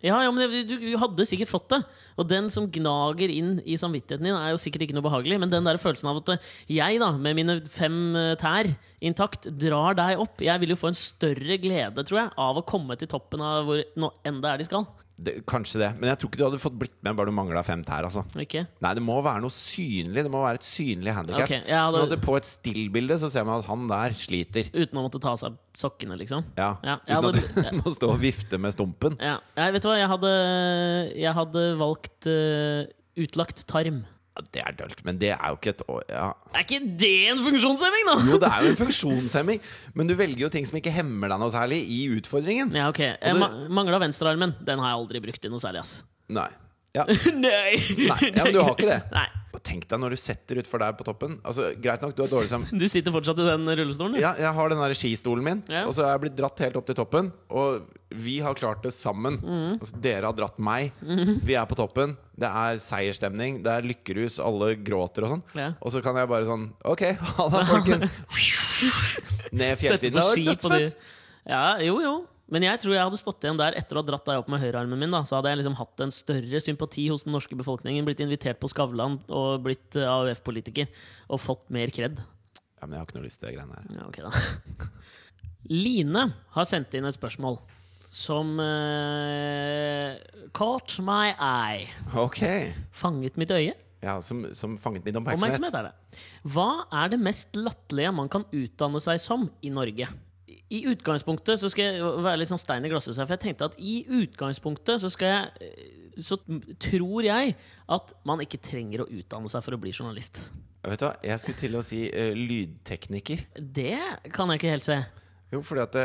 B: Ja, ja, men du, du hadde sikkert fått det. Og den som gnager inn i samvittigheten din, er jo sikkert ikke noe behagelig. Men den der følelsen av at eh, jeg, da, med mine fem eh, tær intakt, drar deg opp Jeg vil jo få en større glede, tror jeg, av å komme til toppen av hvor nå enn det er de skal.
A: Det, kanskje det, men jeg tror ikke du hadde fått blitt med bare du mangla fem tær. altså
B: Ikke?
A: Nei, det må være noe synlig. Det må være et synlig handikap.
B: Okay. ja,
A: Sånn at det på et stillbilde så ser man at han der sliter.
B: Uten å måtte ta av seg sokkene, liksom.
A: Ja,
B: Ja,
A: Uten
B: hadde-
A: at du må stå og vifte med stumpen.
B: Ja, jeg vet du hva, jeg hadde, jeg hadde valgt uh, utlagt tarm.
A: Ja, det er dølt, men det er jo ikke et ja.
B: Er ikke det en funksjonshemming, da?!
A: Jo, det er jo en funksjonshemming, men du velger jo ting som ikke hemmer deg noe særlig i utfordringen.
B: Ja, ok. Jeg ma Mangla venstrearmen. Den har jeg aldri brukt i noe særlig, ass.
A: Nei. Ja.
B: Nei,
A: ja, men du har ikke det.
B: Nei.
A: Tenk deg når du setter utfor der på toppen. Altså, Greit nok, du har dårlig som
B: Du sitter fortsatt i den rullestolen, du?
A: Ja, jeg har den der skistolen min,
B: Ja.
A: og så er jeg blitt dratt helt opp til toppen. Og vi har klart det sammen.
B: Mm.
A: Altså, dere har dratt meg. Vi er på toppen. Det er seierstemning. Det er lykkerus. Alle gråter og sånn.
B: Ja.
A: Og så kan jeg bare sånn Ok, ha det, folkens. Ned
B: Sette
A: fjellsiden.
B: på
A: Det
B: ski på de. Ja, jo, jo. Men jeg tror jeg hadde stått igjen der etter å ha dratt deg opp med høyrearmen min. da Så hadde jeg liksom hatt en større sympati hos den norske befolkningen, blitt invitert på Skavlan og blitt eh, AUF-politiker. Og fått mer kred.
A: Ja, men jeg har ikke noe lyst til de greiene her.
B: Ja, ok da Line har sendt inn et spørsmål som uh, Caught my eye.
A: Ok.
B: Fanget mitt øye.
A: Ja, som, som fanget min oppmerksomhet.
B: Oppmerksomhet er det. Hva er det mest latterlige man kan utdanne seg som i Norge? I utgangspunktet så skal jeg være litt sånn stein i glasset, for jeg tenkte at i utgangspunktet så skal jeg eh, Så tror jeg at man ikke trenger å utdanne seg for å bli journalist.
A: Vet du hva, jeg skulle til å si uh, lydtekniker.
B: Det kan jeg ikke helt se.
A: Jo, fordi at det,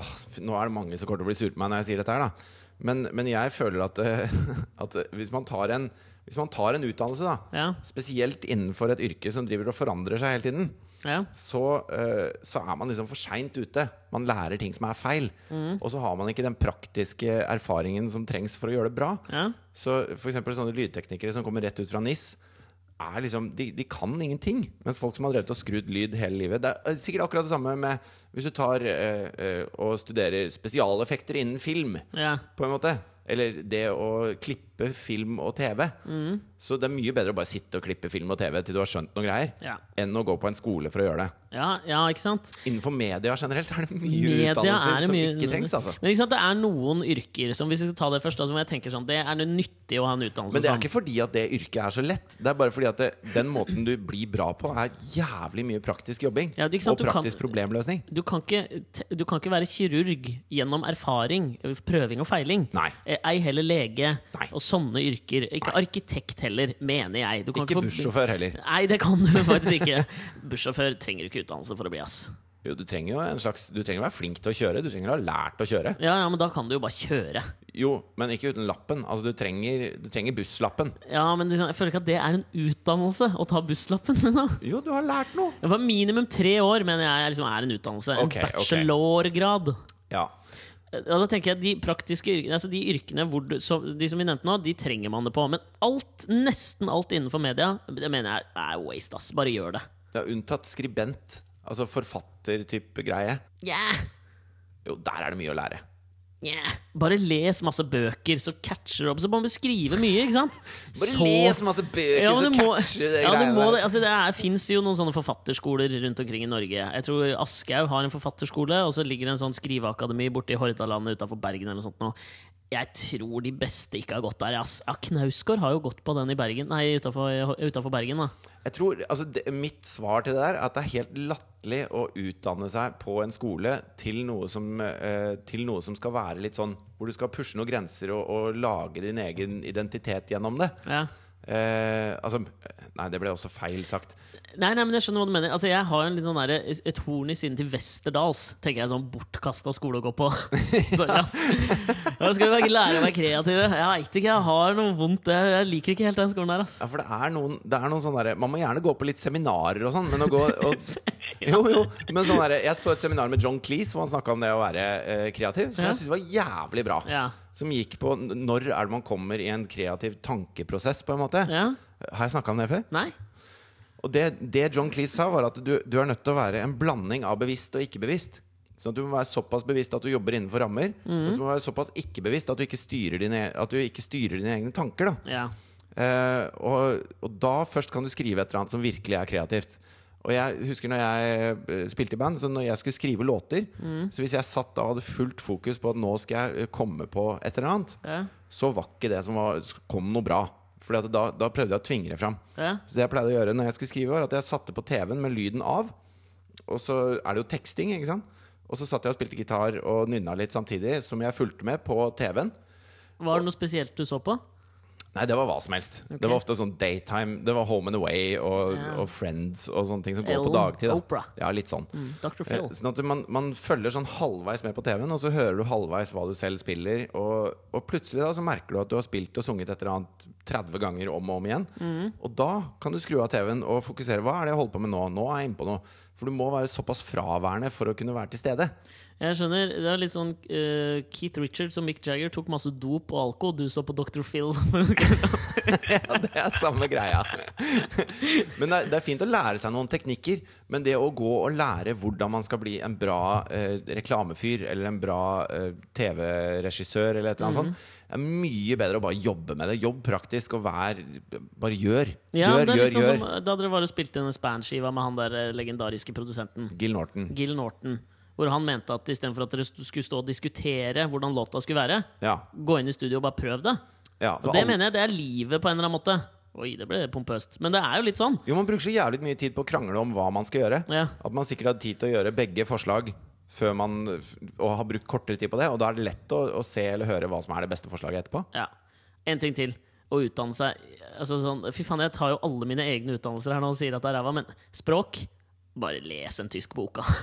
A: åh, Nå er det mange som kommer til å bli sure på meg når jeg sier dette her, da. Men, men jeg føler at, eh, at hvis, man tar en, hvis man tar en utdannelse, da,
B: Ja.
A: spesielt innenfor et yrke som driver og forandrer seg hele tiden,
B: Ja.
A: så, uh, så er man liksom for seint ute. Man lærer ting som er feil. Og så har man ikke den praktiske erfaringen som trengs for å gjøre det bra.
B: Ja.
A: Så eksempel sånne lydteknikere som kommer rett ut fra NIS, er liksom, de, de kan ingenting. Mens folk som har drevet og skrudd lyd hele livet Det er sikkert akkurat det samme med hvis du tar uh, uh, og studerer spesialeffekter innen film,
B: ja.
A: på en måte. Eller det å klippe film og TV. Så det er mye bedre å bare sitte og klippe film og TV til du har skjønt noen greier,
B: Ja.
A: enn å gå på en skole for å gjøre det.
B: Ja, ja, ikke sant?
A: Innenfor media generelt er det mye
B: Media
A: utdannelser
B: det mye, som
A: ikke trengs. Altså.
B: Men ikke sant, det er noen yrker som Hvis vi skal ta det først, altså, jeg tenker sånn Det er noe nyttig å ha en utdannelse
A: Men det er ikke fordi at det yrket er så lett. Det er bare fordi at det, den måten du blir bra på, er jævlig mye praktisk jobbing.
B: Ja,
A: og
B: du kan-
A: praktisk problemløsning.
B: Du kan, ikke, du kan ikke være kirurg gjennom erfaring, prøving og feiling.
A: Nei.
B: Eh, Ei heller lege
A: Nei.
B: og sånne yrker. Ikke arkitekt heller, mener jeg. Du kan
A: Ikke bussjåfør heller.
B: Nei, det kan du faktisk ikke. Bussjåfør trenger du ikke utdannelse for å bli, ass.
A: Jo, du trenger jo en slags Du trenger å være flink til å kjøre. Du trenger å ha lært å kjøre.
B: Ja, ja, men da kan du jo bare kjøre.
A: Jo, men ikke uten lappen. Altså, du trenger, du trenger busslappen.
B: Ja, men liksom, jeg føler ikke at det er en utdannelse å ta busslappen. Liksom.
A: Jo, du har lært noe.
B: Det var minimum tre år, mener jeg liksom er en utdannelse. En
A: bachelorgrad. Okay.
B: bachelorgrad.
A: Ja.
B: Ja, da tenker jeg De praktiske yrkene Altså de yrkene du, så, De som vi nevnte nå, de trenger man det på. Men alt, nesten alt innenfor media, det mener jeg er waste. ass Bare gjør det.
A: Det er unntatt skribent. Altså forfatter-type greie.
B: Yeah.
A: Jo, der er det mye å lære.
B: Yeah. Bare les masse bøker, så catcher du opp. Så må du skrive mye, ikke sant?
A: Bare
B: Så-
A: les masse bøker,
B: Ja,
A: så
B: må-
A: catcher du det
B: ja,
A: greiene
B: må
A: der.
B: det. Altså, det fins jo noen sånne forfatterskoler rundt omkring i Norge. Jeg tror Aschehoug har en forfatterskole, og så ligger det en sånn skriveakademi borte i Hordalandet utafor Bergen. eller noe sånt nå. Jeg tror de beste ikke har gått der. Ass. Ja, Knausgård har jo gått på den i Bergen Nei, utafor Bergen. da
A: Jeg tror, altså det, Mitt svar til det der er at det er helt latterlig å utdanne seg på en skole til noe som, eh, til noe som skal være litt sånn Hvor du skal pushe noen grenser og, og lage din egen identitet gjennom det.
B: Ja.
A: Eh, altså Nei, det ble også feil sagt.
B: Nei, nei, men jeg skjønner hva du mener. Altså, jeg har sånn der, et horn i siden til Westerdals. Tenker jeg sånn Bortkasta skole å gå på. så, ass. Nå skal vi bare lære å være kreative. Jeg veit ikke, jeg har noe vondt. Jeg, jeg liker ikke helt den skolen der. Ass.
A: Ja, for det er noen, det er noen sånne der, Man må gjerne gå på litt seminarer og sånn, men å gå og, Jo, jo. Men sånn derre- Jeg så et seminar med John Cleese hvor han snakka om det å være eh, kreativ, som
B: Ja.
A: jeg syntes var jævlig bra.
B: Ja.
A: Som gikk på når er det man kommer i en kreativ tankeprosess, på en måte.
B: Ja.
A: Har jeg snakka om det før?
B: Nei?
A: Og det, det John Cleese sa, var at du, du er nødt til å være en blanding av bevisst og ikke-bevisst. Sånn at Du må være såpass bevisst at du jobber innenfor rammer, Og så må du være såpass ikke-bevisst at, at du ikke styrer dine egne tanker. Da.
B: Ja.
A: Eh, og, og da først kan du skrive et eller annet som virkelig er kreativt. Og jeg husker når jeg eh, spilte i band, så når jeg skulle skrive låter Så hvis jeg satt da og hadde fullt fokus på at nå skal jeg eh, komme på et eller annet,
B: Ja.
A: så var ikke det som var, kom noe bra. At da, da prøvde jeg å tvinge det fram.
B: Ja.
A: Så det jeg pleide å gjøre når jeg skulle skrive, var at jeg satte på TV-en med lyden av. Og så er det jo teksting, ikke sant. Og så satt jeg og spilte gitar og nynna litt samtidig som jeg fulgte med på TV-en.
B: Var det noe spesielt du så på?
A: Nei, det var hva som helst.
B: Okay.
A: Det var ofte sånn daytime. Det var Home and Away og,
B: Ja.
A: og Friends og sånne ting som går på dagtid. Da.
B: Oprah.
A: Ja, litt sånn.
B: Mm, Dr.
A: Eh,
B: Phil.
A: Sånn at man, man følger sånn halvveis med på TV-en, og så hører du halvveis hva du selv spiller. Og, og plutselig da så merker du at du har spilt og sunget et eller annet 30 ganger om og om igjen.
B: Mm.
A: Og da kan du skru av TV-en og fokusere. Hva er det jeg holder på med nå? Nå er jeg inne på noe. For du må være såpass fraværende for å kunne være til stede.
B: Jeg skjønner, Det er litt sånn uh, Keith Richards og Mick Jagger tok masse dop og alko. Du så på Dr. Phil.
A: ja, det er samme greia. men det er, det er fint å lære seg noen teknikker. Men det å gå og lære hvordan man skal bli en bra uh, reklamefyr eller en bra uh, TV-regissør, eller et eller annet sånt, er mye bedre å bare jobbe med det. Jobb praktisk og vær Bare gjør.
B: Ja,
A: gjør,
B: det er
A: gjør,
B: litt sånn
A: gjør.
B: som Da dere var og spilte denne Span-skiva med han der eh, legendariske produsenten
A: Gil Norton.
B: Gil Norton. Hvor han mente at istedenfor at dere skulle stå og diskutere hvordan låta skulle være,
A: Ja.
B: gå inn i studio og bare prøv det.
A: ja
B: Og det mener jeg det er livet på en eller annen måte. Oi, det ble pompøst. Men det er jo litt sånn.
A: Jo, man bruker så jævlig mye tid på å krangle om hva man skal gjøre.
B: Ja.
A: At man sikkert hadde tid til å gjøre begge forslag før man Og har brukt kortere tid på det. Og da er det lett å, å se eller høre hva som er det beste forslaget etterpå.
B: Ja. En ting til. Å utdanne seg altså sånn, Fy faen, jeg tar jo alle mine egne utdannelser her nå og sier at det er ræva, men språk bare les en tysk boka.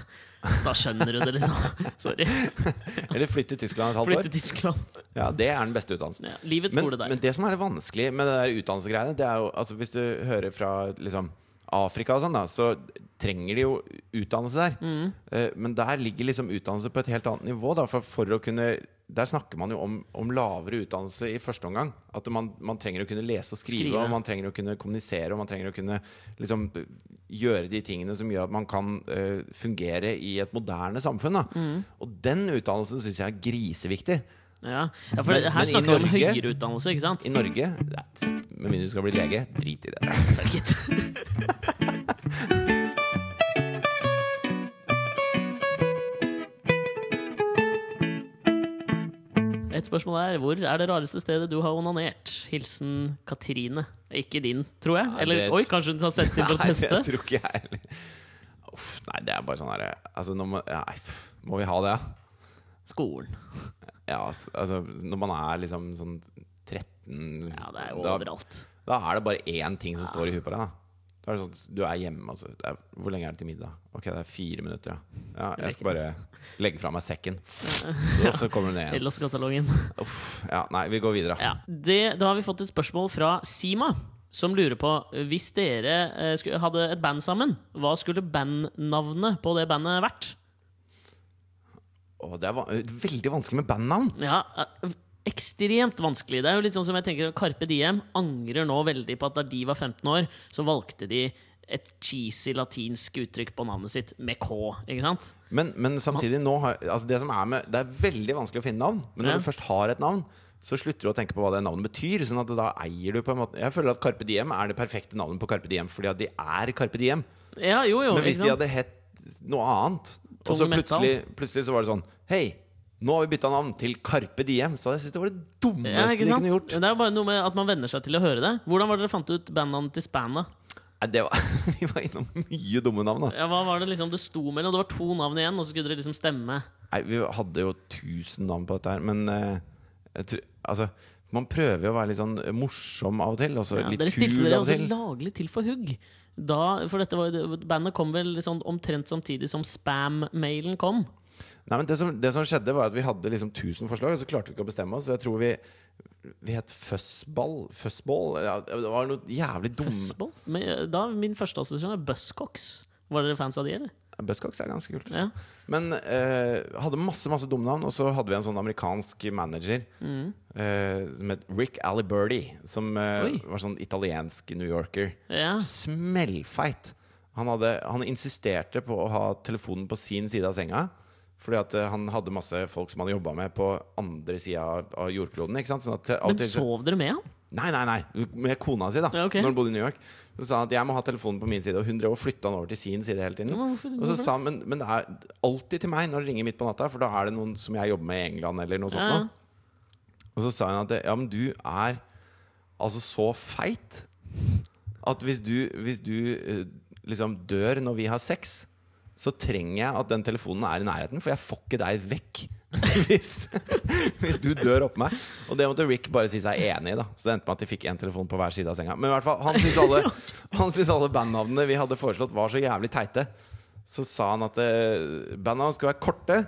B: Da skjønner du det, liksom. Sorry.
A: Eller flytte til Tyskland et halvt
B: Flytt
A: år.
B: til Tyskland.
A: Ja, Det er den beste utdannelsen.
B: Ja, livets
A: Men,
B: skole der.
A: men det som er det vanskelig med det der utdannelsesgreiene, det er jo altså Hvis du hører fra liksom Afrika og sånn, da, så trenger de jo utdannelse der.
B: Mm.
A: Uh, men der ligger liksom utdannelse på et helt annet nivå. Da, for, for å kunne Der snakker man jo om, om lavere utdannelse i første omgang. At man, man trenger å kunne lese og skrive,
B: Skrive.
A: og man trenger å kunne kommunisere, og man trenger å kunne liksom gjøre de tingene som gjør at man kan uh, fungere i et moderne samfunn.
B: Mm.
A: Og den utdannelsen syns jeg er griseviktig.
B: Ja, ja for
A: Men-
B: her snakker vi om høyere utdannelse, ikke sant?
A: I Norge Med mindre du skal bli lege, drit i det.
B: Fuck it. Et spørsmål er hvor er det rareste stedet du har onanert? Hilsen Katrine. Ikke din, tror jeg. Eller oi, kanskje hun har sett inn for å
A: Nei, det tror ikke jeg heller. Uff, nei, det er bare sånn herre Altså, må, ja, må vi ha det?
B: Skolen.
A: Ja, altså, når man er liksom sånn 13
B: Ja, det er jo overalt.
A: da er det bare én ting som står i huet på deg. da Da er det sånn, Du er hjemme. Altså, er, hvor lenge er det til middag? Ok, det er fire minutter. Ja, ja Jeg skal bare legge fra meg sekken. Så, så kommer du ned igjen.
B: Ellos-katalogen.
A: Uff, ja, nei, vi går videre.
B: Ja, det, da har vi fått et spørsmål fra Sima, som lurer på hvis dere eh, skulle, hadde et band sammen, hva skulle bandnavnet på det bandet vært?
A: Å, det er va veldig vanskelig med bandnavn.
B: Ja, eh, ekstremt vanskelig. Det er jo litt sånn som jeg tenker Carpe Diem angrer nå veldig på at da de var 15 år, så valgte de et cheesy latinsk uttrykk på navnet sitt med K. Ikke sant?
A: Men, men samtidig nå har, altså det, som er med, det er veldig vanskelig å finne navn. Men når
B: Ja.
A: du først har et navn, så slutter du å tenke på hva det navnet betyr. Sånn at da eier du på en måte Jeg føler at Carpe Diem er det perfekte navnet på Carpe Diem fordi at de er Carpe Diem.
B: Ja, jo, jo.
A: Men hvis de hadde hett noe annet, og så plutselig, plutselig så var det sånn Hei, nå har vi bytta navn til Carpe Diem. Så jeg synes det var det dummeste
B: ja,
A: de kunne gjort.
B: Det er jo bare noe med at man venner seg til å høre det. Hvordan var det dere fant ut bandnavnet til Spanna?
A: Nei, det var, vi var innom mye dumme navn. Altså.
B: Ja, hva var det liksom det sto mellom? Det var to navn igjen, og så skulle dere liksom stemme.
A: Nei, vi hadde jo tusen navn på dette her, men eh, tror, altså, man prøver jo å være litt sånn morsom av og til. Og så
B: Ja,
A: litt
B: dere stilte
A: til.
B: dere
A: stilte dere
B: også laglig til for hugg. Da, for dette var, bandet kom vel liksom omtrent samtidig som spam-mailen kom.
A: Nei, men det som, det som skjedde, var at vi hadde liksom 1000 forslag, og så klarte vi ikke å bestemme oss. Så jeg tror vi Vi het Fussball. Fussball? Ja, det var noe jævlig dumme
B: Fuzzball? Men, eh, da, min første assosiasjon er Buzzcocks. Var dere fans av de, eller?
A: Buzzcocks er ganske kult.
B: Ja.
A: Men eh, hadde masse masse dumme navn, og så hadde vi en sånn amerikansk manager
B: Mm.
A: eh, som het Rick Aliberti, som eh, var sånn italiensk New Yorker.
B: ja.
A: Smellfeit. Han, hadde, han insisterte på å ha telefonen på sin side av senga. Fordi at eh, han hadde masse folk som han jobba med på andre sida av, jordkloden. Sånn at
B: Men sov dere med han?
A: Nei, nei, nei, med kona si, da.
B: Ja, okay.
A: Når han bodde i New York. Så sa han at jeg må ha telefonen på min side, og hun drev og flytta den over til sin side hele tiden.
B: Ja, men hvorfor-
A: og så sa han, men, men det er alltid til meg når det ringer midt på natta, for da er det noen som jeg jobber med i England, eller noe sånt.
B: Ja.
A: Og så sa hun at ja, men du er altså så feit at hvis du, hvis du eh, liksom dør når vi har sex, så trenger jeg at den telefonen er i nærheten, for jeg får ikke deg vekk hvis, hvis du dør oppå meg. Og det måtte Rick bare si seg enig i. da Så det endte med at de fikk én telefon på hver side av senga. Men i hvert fall, han syntes alle, han syntes alle bandnavnene vi hadde foreslått, var så jævlig teite. Så sa han at eh, bandnavn skal være korte,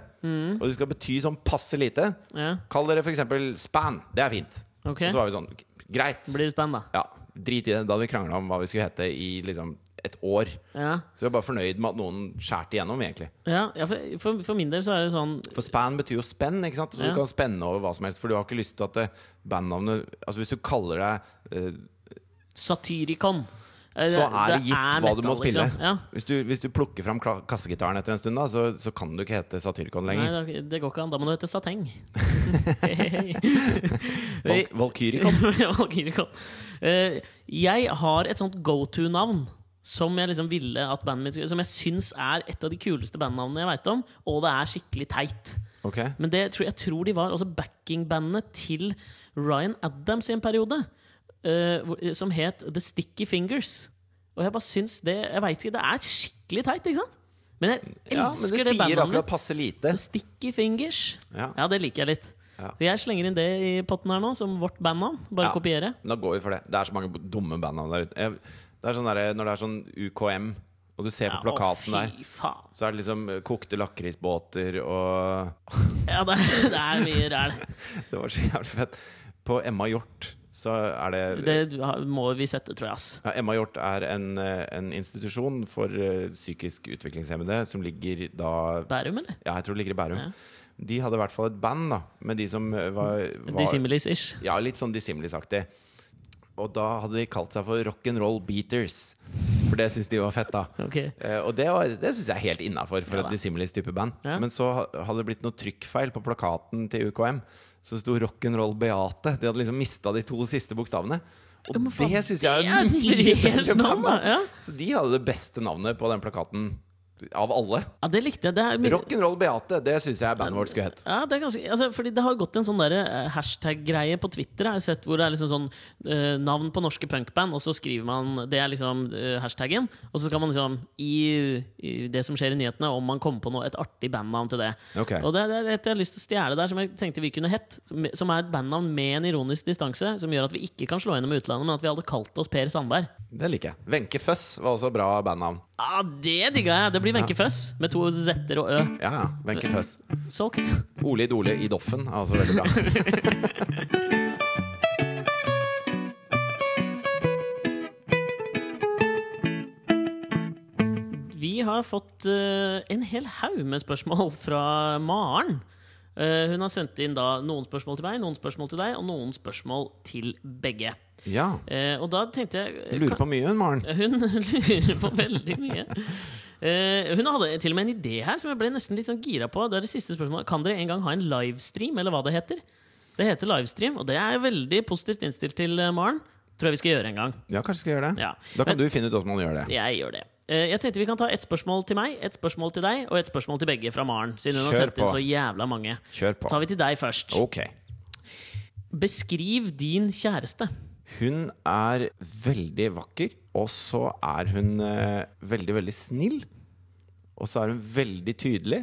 A: og de skal bety sånn passe lite.
B: Ja.
A: Kall dere f.eks. Span. Det er fint.
B: Okay.
A: Og så var vi sånn Greit.
B: Blir det span, da?
A: Ja, Drit i det. Da hadde vi krangla om hva vi skulle hete i liksom et år.
B: Ja.
A: Så jeg er bare fornøyd med at noen skjærte igjennom, egentlig.
B: Ja, ja for, for, for min del så er det sånn
A: For span betyr jo spenn, ikke sant? så
B: Ja.
A: du kan spenne over hva som helst. For du har ikke lyst til at bandnavnet Altså Hvis du kaller deg uh,
B: Satyricon. Eh,
A: Så er det gitt
B: er
A: hva du må spille.
B: liksom. Ja.
A: hvis, du, hvis du plukker fram kassegitaren etter en stund, da så, så kan du ikke hete Satyricon lenger.
B: det, det går ikke an. Da må du hete Sateng.
A: Val Valkyricon.
B: Valkyricon. Uh, jeg har et sånt go to-navn som jeg liksom ville at bandet mitt skulle Som jeg syns er et av de kuleste bandnavnene jeg veit om, og det er skikkelig teit.
A: Okay.
B: Men det, jeg tror de var også backingbandet til Ryan Adams i en periode. uh, som het The Sticky Fingers. Og jeg bare syns det Jeg vet ikke, det er skikkelig teit, ikke sant? Men jeg elsker
A: Ja, men det
B: det,
A: sier akkurat passe lite.
B: Sticky Fingers.
A: Ja.
B: Ja, det liker jeg litt.
A: Ja.
B: Jeg slenger inn det i potten her nå, som vårt bandnavn. Bare
A: Ja.
B: kopiere.
A: Da går vi for det. Det er så mange dumme bandnavn der ute. Det er sånn der, når det er sånn UKM, Og du ser på plakaten der,
B: Fy faen.
A: så er det liksom eh, kokte lakrisbåter og
B: Ja, det, det er mye ræl.
A: Det var så jævlig fett. På Emma Hjort så er det,
B: Det må vi sette, tror jeg. ass
A: ja, Emma Hjort er en, eh, en institusjon for eh, psykisk utviklingshemmede som ligger da
B: Bærum, eller?
A: Ja, jeg tror det ligger i Bærum.
B: Ja.
A: De hadde i hvert fall et band da med de som var, var
B: Dissimilis-ish.
A: Ja, litt sånn Dissimilis-aktig. Og da hadde de kalt seg for Rock'n'Roll Beaters. For det syntes de var fett, da.
B: Okay.
A: Eh, og det, var- det syns jeg er helt innafor for
B: Ja
A: et. Dissimilis-type band.
B: Ja.
A: Men så hadde det blitt noe trykkfeil på plakaten til UKM. Så sto Rock'n'Roll Beate. De hadde liksom mista de to siste bokstavene. Og
B: Ja,
A: det syns jeg er mye bedre band,
B: ja.
A: Så de hadde det beste navnet på den plakaten av alle.
B: Ja, det likte jeg. Mye-
A: Rock'n'Roll Beate, det syns jeg bandet vårt skulle hett.
B: Ja, det er ganske, altså, fordi det har gått en sånn eh, hashtag-greie på Twitter. Jeg har sett Hvor det er liksom sånn uh, navn på norske punkband, og så skriver man Det er liksom uh, hashtaggen. Og så skal man liksom i, i det som skjer i nyhetene, om man kommer på noe, et artig bandnavn til det.
A: Ok.
B: Og det, det er et jeg har lyst til å stjele der, som jeg tenkte vi kunne hett. Som er et bandnavn med en ironisk distanse, som gjør at vi ikke kan slå gjennom utlandet, men at vi hadde kalt oss Per Sandberg.
A: Det liker jeg. Wenche Føss var også bra bandnavn.
B: Ja, det digga jeg! Det blir Wenche Føss, med to z-er og ø.
A: Ja. Wenche Føss.
B: Solgt.
A: Ole Idole i Doffen er også veldig bra.
B: Vi har fått eh, en hel haug med spørsmål fra Maren. Eh, hun har sendt inn da noen spørsmål til meg, noen spørsmål til deg og noen spørsmål til begge.
A: Ja.
B: Eh, og da tenkte jeg
A: Hun lurer på mye, hun Maren.
B: Hun lurer på veldig mye. Eh, hun hadde til og med en idé her som jeg ble nesten litt sånn gira på. Det er det siste spørsmålet Kan dere en gang ha en livestream, eller hva det heter? Det heter livestream, og det er jeg veldig positivt innstilt til, eh, Maren. Tror jeg vi skal gjøre en gang.
A: Ja, kanskje skal gjøre det.
B: Ja.
A: Da kan
B: Men-
A: du finne ut hvordan man gjør det.
B: Jeg gjør det. Eh, Jeg tenkte Vi kan ta ett spørsmål til meg, ett spørsmål til deg og ett spørsmål til begge fra Maren. Siden hun har sendt inn så jævla mange.
A: Kjør på.
B: tar vi til deg først.
A: Ok.
B: Beskriv din kjæreste.
A: Hun er veldig vakker, og så er hun eh, veldig, veldig snill. Og så er hun veldig tydelig.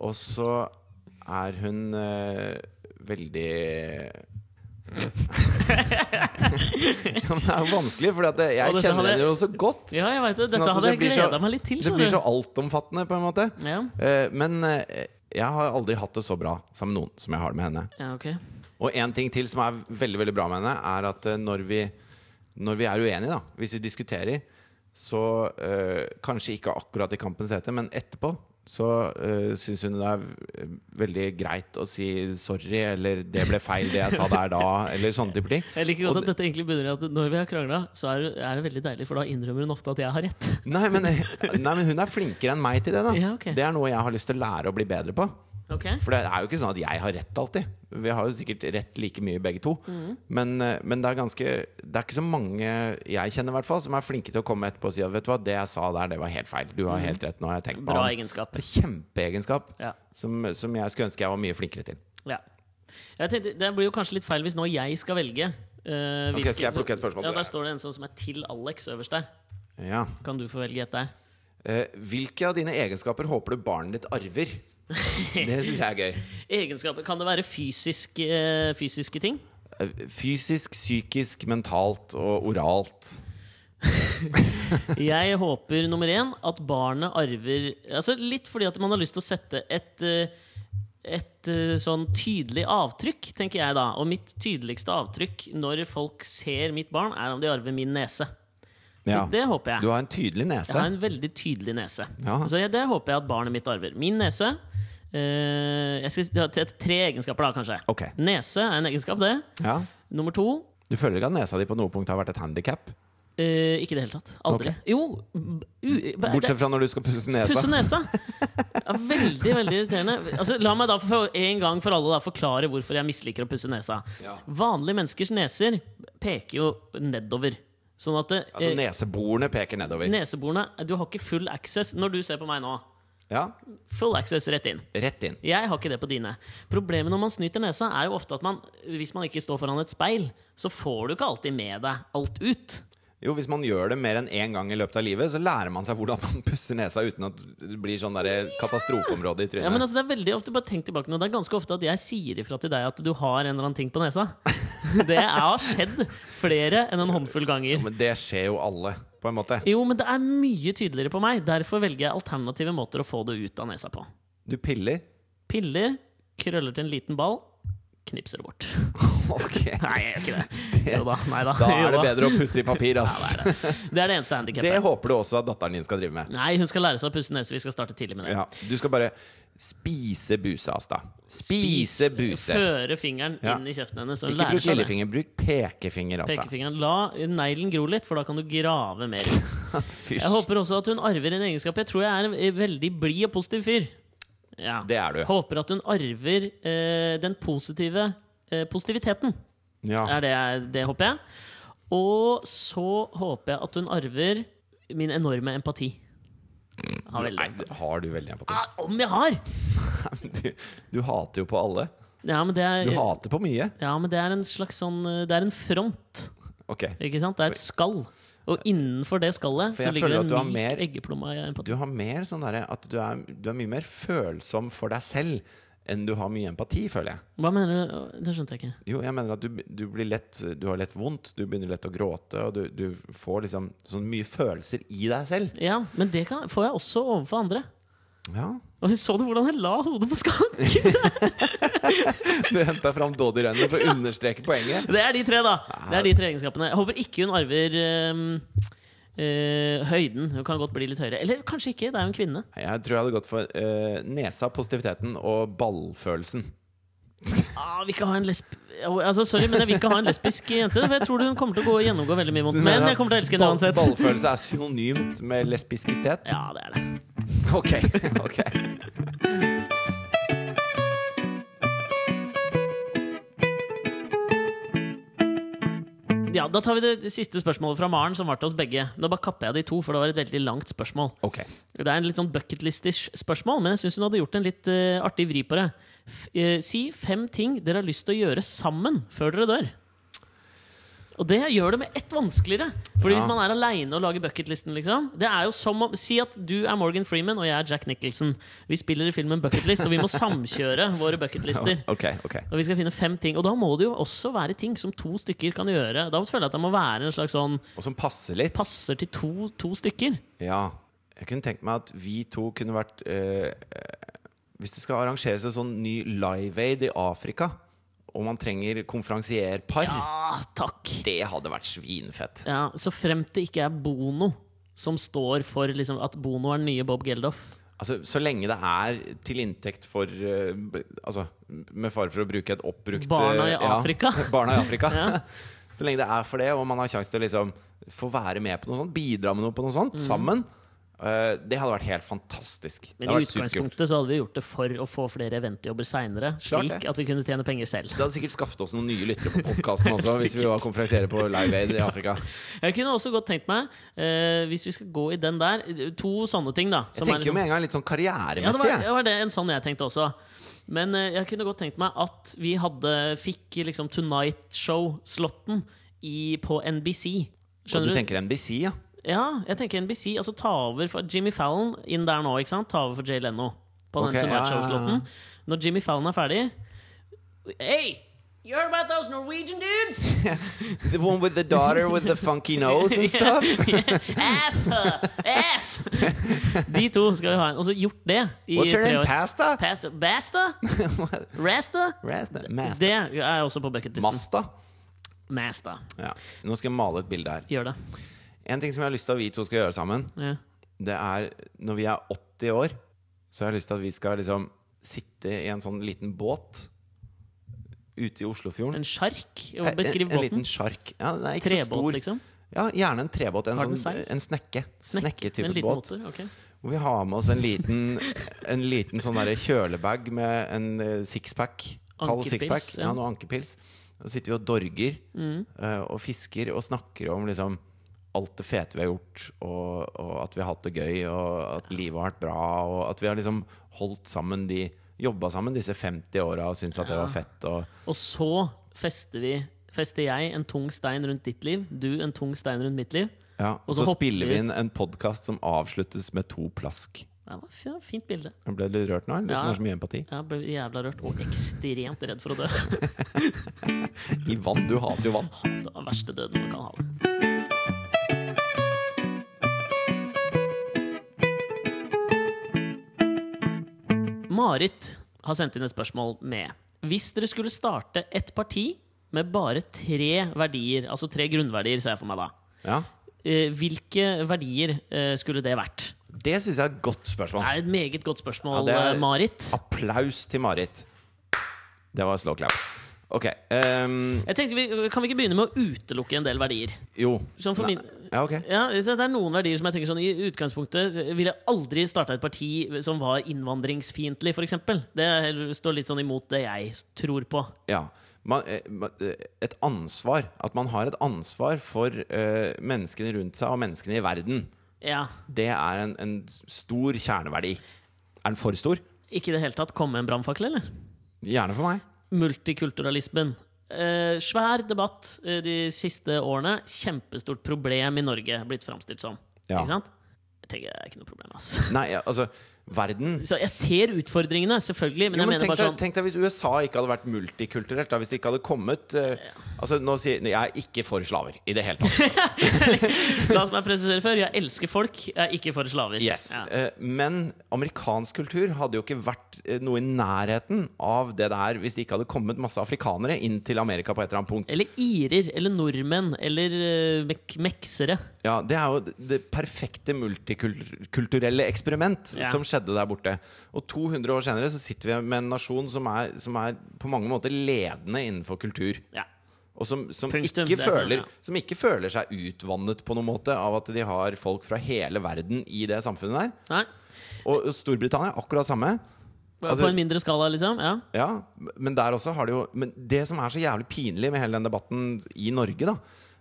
A: Og så er hun eh, veldig ja, men det er jo vanskelig, for jeg kjenner
B: hadde-
A: det jo så godt.
B: Ja, jeg vet det.
A: Sånn
B: Dette
A: sånn
B: hadde jeg gleda meg litt til.
A: Det blir så altomfattende, på en måte.
B: Ja.
A: Uh, Men uh, jeg har aldri hatt det så bra sammen med noen som jeg har det med henne.
B: ja, okay.
A: Og en ting til som er veldig veldig bra med henne, er at uh, når vi, når vi er uenige, da, hvis vi diskuterer, så kanskje ikke akkurat i kampens hete, men etterpå, så uh, syns hun det er veldig greit å si sorry, eller 'det ble feil, det jeg sa der da', eller sånne typer ting.
B: Jeg liker godt at dette egentlig begynner at når vi har krangla, så er det, er det veldig deilig, for da innrømmer hun ofte at jeg har rett.
A: Nei men, nei, men hun er flinkere enn meg til det, da.
B: Ja, okay.
A: Det er noe jeg har lyst til å lære å bli bedre på.
B: Ok?
A: For det er jo ikke sånn at jeg har rett alltid. Vi har jo sikkert rett like mye begge to.
B: Mm.
A: Men, eh, men det er ganske Det er ikke så mange jeg kjenner, i hvert fall som er flinke til å komme etterpå og si at vet du hva, det jeg sa der, det var helt feil. Du har helt rett. Nå har jeg tenkt
B: Mhm. Bra
A: om.
B: egenskap.
A: Kjempeegenskap
B: Ja.
A: som, som jeg skulle ønske jeg var mye flinkere til.
B: ja. Tenkte, det blir jo kanskje litt feil hvis nå jeg skal velge. eh,
A: Ok, skal jeg plukke et spørsmål
B: Ja, Der står det en sånn som er til Alex øverst der.
A: Ja.
B: Kan du få velge et der?
A: Uh, hvilke av dine egenskaper håper du barnet ditt arver? Det syns jeg er gøy.
B: Egenskaper, Kan det være fysisk, eh, fysiske ting?
A: Eh, Fysisk, psykisk, mentalt og oralt.
B: Jeg håper nummer én at barnet arver altså Litt fordi at man har lyst til å sette et eh, et sånn tydelig avtrykk, tenker jeg da. Og mitt tydeligste avtrykk når folk ser mitt barn, er om de arver min nese.
A: Ja.
B: det håper jeg.
A: Du har en tydelig nese.
B: Jeg har en veldig tydelig nese.
A: Ja.
B: Så det håper jeg at barnet mitt arver. Min nese Jeg skal ha tre egenskaper, da, kanskje.
A: Okay.
B: Nese er en egenskap, det.
A: Ja.
B: Nummer to
A: Du føler ikke at nesa di på noe punkt har vært et handikap?
B: Uh, Ikke i det hele tatt. Aldri.
A: Okay.
B: Jo
A: Bortsett fra når du skal pusse nesa.
B: Pusse nesa! Ja, veldig veldig irriterende. Altså, la meg da for en gang for alle da forklare hvorfor jeg misliker å pusse nesa.
A: Ja.
B: Vanlige menneskers neser peker jo nedover. Sånn at det,
A: Altså
B: eh,
A: Neseborene peker nedover.
B: neseborene Du har ikke full access når du ser på meg nå.
A: Ja,
B: Full access rett inn.
A: Rett inn.
B: Jeg har ikke det på dine. Problemet når man snyter nesa, er jo ofte at man, hvis man ikke står foran et speil, så får du ikke alltid med deg alt ut.
A: Jo, Hvis man gjør det mer enn én gang i løpet av livet, så lærer man seg hvordan man pusser nesa uten at det blir sånn der katastrofeområde i trynet.
B: Ja, men altså, det er veldig ofte, bare tenk tilbake nå Det er ganske ofte at jeg sier ifra til deg at du har en eller annen ting på nesa. Det har skjedd flere enn en håndfull ganger.
A: Men det skjer jo alle. På en måte.
B: Jo, men det er mye tydeligere på meg. Derfor velger jeg alternative måter å få det ut av nesa på.
A: Du piller.
B: Piller, krøller til en liten ball, knipser det bort.
A: Ok.
B: Nei, jeg gjør ikke det. Jo da. Nei da.
A: Da er det bedre å pusse i papir,
B: Ja,
A: ass.
B: det, er det. det er det eneste
A: Det håper du også at datteren din skal drive med.
B: Nei, hun skal lære seg å pusse nese. Vi skal starte tidlig med det.
A: Ja, du skal bare spise buse, Asta. Spise buse.
B: Føre fingeren
A: Ja.
B: inn i kjeften hennes.
A: Ikke bruk lillefinger, bruk pekefinger, Asta.
B: Pekefingeren. La neglen gro litt, for da kan du grave mer ut. Jeg håper også at hun arver en egenskap. Jeg tror jeg er en veldig blid og positiv fyr. Ja.
A: Det er du.
B: Håper at hun arver eh, den positive eh, positiviteten.
A: Ja.
B: Er det, det håper jeg. Og så håper jeg at hun arver min enorme empati. Har veldig
A: Nei, har du veldig empati?
B: Ah, om jeg har!
A: Du, du hater jo på alle.
B: Ja, men det
A: Du
B: er,
A: hater på mye.
B: ja, men det er en slags sånn eh, Det er en front.
A: Okay.
B: Ikke sant? Det er et skall. Og innenfor det skallet så ligger det en myk eggeplomme av empati.
A: Du har mer sånn derre at du er, du er mye mer følsom for deg selv enn du har mye empati, føler jeg.
B: Hva mener du? Det skjønte jeg ikke.
A: Jo, jeg mener at du, du blir lett Du har lett vondt, du begynner lett å gråte, og du, du får liksom sånn mye følelser i deg selv.
B: Ja, Men det kan, får jeg også overfor andre.
A: Ja.
B: Og Så du hvordan jeg la hodet på skanken?
A: Du henta fram Doddy-rennet for å understreke poenget.
B: Det er de tre, da. Det er de tre egenskapene. Jeg håper ikke hun arver ehm, eh, høyden. Hun kan godt bli litt høyere. Eller kanskje ikke. Det er jo en kvinne.
A: Jeg tror jeg hadde gått for uh, nesa, positiviteten og ballfølelsen.
B: Ah, vi ikke ha en lesb... Altså, sorry, men jeg vil ikke ha en lesbisk jente. For jeg tror hun kommer til å gå, gjennomgå veldig mye mot Men jeg kommer til å elske henne
A: Ball-
B: uansett.
A: Ballfølelse er synonymt med lesbiskitet?
B: Ja, det er det.
A: Ok. ok
B: Ja, Da tar vi det, det siste spørsmålet fra Maren, som var til oss begge. Da bare kapper jeg de to, for det var et veldig langt spørsmål.
A: Okay.
B: Det er en litt sånn bucketlistish spørsmål, men jeg syns hun hadde gjort en litt uh, artig vri på det. F uh, si fem ting dere har lyst til å gjøre sammen før dere dør. Og det gjør det med ett vanskeligere. Fordi
A: Ja.
B: hvis man er aleine og lager bucketlisten, liksom Det er jo som om Si at du er Morgan Freeman og jeg er Jack Nicholson. Vi spiller i filmen Bucketlist, og vi må samkjøre våre bucketlister.
A: Okay, okay.
B: Og vi skal finne fem ting. Og da må det jo også være ting som to stykker kan gjøre. Da føler jeg at det må være en slags sånn
A: Og som passer litt.
B: passer til to, to stykker.
A: Ja. Jeg kunne tenkt meg at vi to kunne vært eh, Hvis det skal arrangeres en sånn ny Live Aid i Afrika, og man trenger konferansierpar,
B: Ja, takk!
A: det hadde vært svinfett.
B: Ja, Så fremt det ikke er Bono som står for liksom, at Bono er den nye Bob Geldof.
A: Altså, Så lenge det er til inntekt for uh, Altså, med fare for å bruke et oppbrukt
B: Barna i
A: Afrika. ja, barna i Afrika.
B: Ja.
A: Så lenge det er for det, og man har sjanse til å liksom få være med på noe sånt, bidra med noe på noe sånt, sammen, eh, det hadde vært helt fantastisk.
B: Men i utgangspunktet så hadde vi gjort det for å få flere eventjobber seinere, slik at vi kunne tjene penger selv.
A: Det hadde sikkert skaffet oss noen nye lyttere på podkasten også, hvis vi var konferansiere på Live Aid i Afrika.
B: Jeg kunne også godt tenkt meg, eh, hvis vi skal gå i den der, to sånne ting, da.
A: Jeg
B: som er
A: tenker jo med en gang litt sånn
B: Ja, det
A: karrieremessig.
B: var, det var det, en sånn jeg tenkte også. Men eh, jeg kunne godt tenkt meg at vi hadde fikk liksom Tonight Show-slotten på NBC. Skjønner
A: du
B: du?
A: tenker NBC, ja?
B: Ja, jeg tenker NBC. Altså ta over for Jimmy Fallon inn der nå, ikke sant? Ta over for Jay Leno på
A: den
B: den Tonight. Show-slotten. Når Jimmy Fallon er ferdig Hey! You heard about those Norwegian dudes?
A: The one with the daughter with the funky nose and stuff?
B: Her! Ass! De to skal vi ha. en. Og så gjort det i
A: What's your name? Pasta?
B: Pasta? Basta? Rasta?
A: Rasta? Masta?
B: Det er også på bucketlisten.
A: Masta?
B: Masta.
A: Ja. Nå skal jeg male et bilde her.
B: Gjør det.
A: En ting som jeg har lyst til at vi to skal gjøre sammen,
B: Ja.
A: det er når vi er 80 år, så har jeg lyst til at vi skal liksom sitte i en sånn liten båt ute i Oslofjorden.
B: En sjark?
A: En,
B: Beskriv
A: en, en liten sjark. Ja, den er ikke så
B: Trebåt,
A: stor.
B: liksom?
A: Ja, gjerne en trebåt. En, sånn, en snekke.
B: Snekk,
A: Snekketype
B: liten
A: båt.
B: motor? ok.
A: Hvor vi har med oss en liten, en liten sånn kjølebag med en eh, sixpack. Kald sixpack. Ja.
B: ja.
A: noe ankepils. Så sitter vi og dorger
B: Mm.
A: eh, og fisker og snakker om liksom alt det fete vi har gjort, og, og at vi har hatt det gøy, og at livet har vært bra, og at vi har liksom holdt sammen de Jobba sammen disse 50 åra og syntes at det var fett. Og,
B: Og så fester vi Fester jeg en tung stein rundt ditt liv, du en tung stein rundt mitt liv.
A: ja,
B: Og så
A: så, spiller
B: vi
A: inn en podkast som avsluttes med to plask.
B: Ja, det var fint bilde.
A: Jeg ble litt rørt nå? Eller
B: Ja.
A: Har så mye empati?
B: Jeg ble jævla rørt og ekstremt redd for å dø.
A: I vann? Du hater jo vann.
B: Det var verste døden man kan ha. Marit har sendt inn et spørsmål med Hvis dere skulle starte et parti med bare tre verdier, altså tre grunnverdier, ser jeg for meg da,
A: Ja.
B: eh, hvilke verdier eh, skulle det vært?
A: Det syns jeg er et godt spørsmål.
B: Det er et meget godt spørsmål,
A: Ja,
B: eh, Marit.
A: Applaus til Marit. Det var slow clap. Ok. um,
B: Jeg tenkte, vi, Kan vi ikke begynne med å utelukke en del verdier?
A: jo.
B: Sånn for
A: Nei.
B: min,
A: Ja, ok.
B: ja, så Det er noen verdier som jeg tenker sånn I utgangspunktet ville jeg aldri starta et parti som var innvandringsfiendtlig, f.eks. Det står litt sånn imot det jeg tror på.
A: Ja. Man, eh, eh, et ansvar. At man har et ansvar for eh, menneskene rundt seg og menneskene i verden.
B: Ja,
A: Det er en, en stor kjerneverdi. Er den for stor?
B: Ikke i det hele tatt komme med en brannfakkel, eller?
A: Gjerne for meg.
B: Multikulturalismen. Eh, svær debatt eh, de siste årene. Kjempestort problem i Norge, blitt framstilt som.
A: Ja.
B: Ikke sant? Jeg tenker det er ikke noe problem, ass.
A: Nei, ja, altså Verden
B: Så jeg ser utfordringene, selvfølgelig, men
A: jo,
B: jeg mener bare sånn
A: tenk deg hvis USA ikke hadde vært multikulturelt. Da, hvis det ikke hadde kommet eh, Altså nå sier Jeg er ikke for slaver i det hele tatt.
B: La oss meg presisere før. Jeg elsker folk, jeg er ikke for slaver.
A: Yes.
B: Ja.
A: Eh, men amerikansk kultur hadde jo ikke vært eh, noe i nærheten av det det er hvis det ikke hadde kommet masse afrikanere inn til Amerika på et eller annet punkt.
B: Eller irer. Eller nordmenn. Eller uh, mek meksere.
A: Ja, Det er jo det perfekte multikulturelle eksperiment
B: Ja.
A: som skjedde der borte. Og 200 år senere så sitter vi med en nasjon som er, som er på mange måter ledende innenfor kultur.
B: Ja.
A: Og som, som,
B: Punktum.
A: ikke
B: er
A: føler,
B: sånn, ja.
A: som ikke føler seg utvannet på noen måte av at de har folk fra hele verden i det samfunnet der.
B: Nei.
A: Og Storbritannia akkurat samme.
B: På
A: Altså-
B: en mindre skala, liksom? Ja.
A: Ja, men der også har det jo Men det som er så jævlig pinlig med hele den debatten i Norge, da,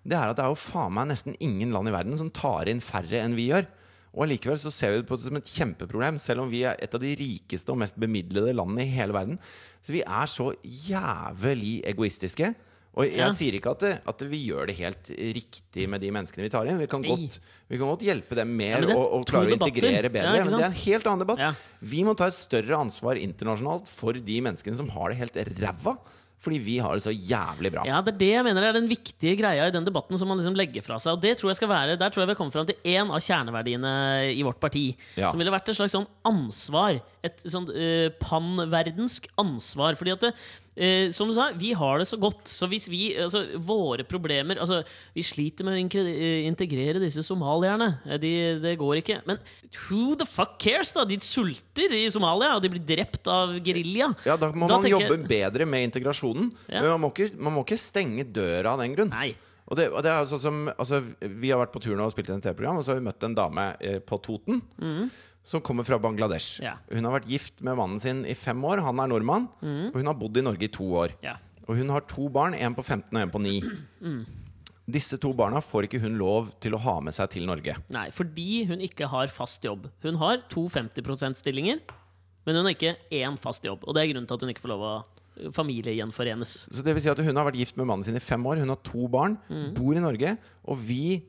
A: det er at det er jo faen meg nesten ingen land i verden som tar inn færre enn vi gjør. Og allikevel så ser vi det på det som et kjempeproblem, selv om vi er et av de rikeste og mest bemidlede landene i hele verden. Så vi er så jævlig egoistiske. Og jeg
B: Ja.
A: sier ikke at, det, at vi gjør det helt riktig med de menneskene vi tar inn. Vi kan, godt, vi kan godt hjelpe dem mer
B: ja,
A: og, og klare å integrere bedre.
B: Ja,
A: men det er en helt annen debatt. Vi må ta et større ansvar internasjonalt for de menneskene som har det helt ræva. Fordi vi har det så jævlig bra.
B: Ja, det er det jeg mener er den viktige greia i den debatten som man liksom legger fra seg. Og det tror jeg skal være, Der tror jeg vi har kommet fram til én av kjerneverdiene i vårt parti.
A: Ja.
B: Som ville vært et slags sånn ansvar. Et sånn uh, panverdensk ansvar. Fordi at det, eh, som du sa, vi har det så godt. Så hvis vi Altså, våre problemer Altså, vi sliter med å eh, integrere disse somalierne. Eh, De, det går ikke. Men who the fuck cares, da? De sulter i Somalia, og de blir drept av gerilja.
A: Ja, Da må
B: Da
A: man
B: tenker
A: jobbe bedre med integrasjonen.
B: Ja.
A: Men man må, ikke, man må ikke stenge døra av den grunn.
B: Nei.
A: Og det, og det er sånn som altså, Vi har vært på tur nå og spilt inn et TV-program, og så har vi møtt en dame eh, på Toten. Som kommer fra Bangladesh.
B: Ja.
A: Hun har vært gift med mannen sin i fem år. Han er nordmann. Og hun har bodd i Norge i to år.
B: Ja.
A: Og hun har to barn, en på 15 og en på 9.
B: Mm.
A: Disse to barna får ikke hun lov til å ha med seg til Norge.
B: Nei, fordi hun ikke har fast jobb. Hun har to 50 %-stillinger, men hun har ikke én fast jobb. Og det er grunnen til at hun ikke får lov å familiegjenforenes.
A: Så det vil si at Hun har vært gift med mannen sin i fem år. Hun har to barn,
B: Mm.
A: bor i Norge. Og vi,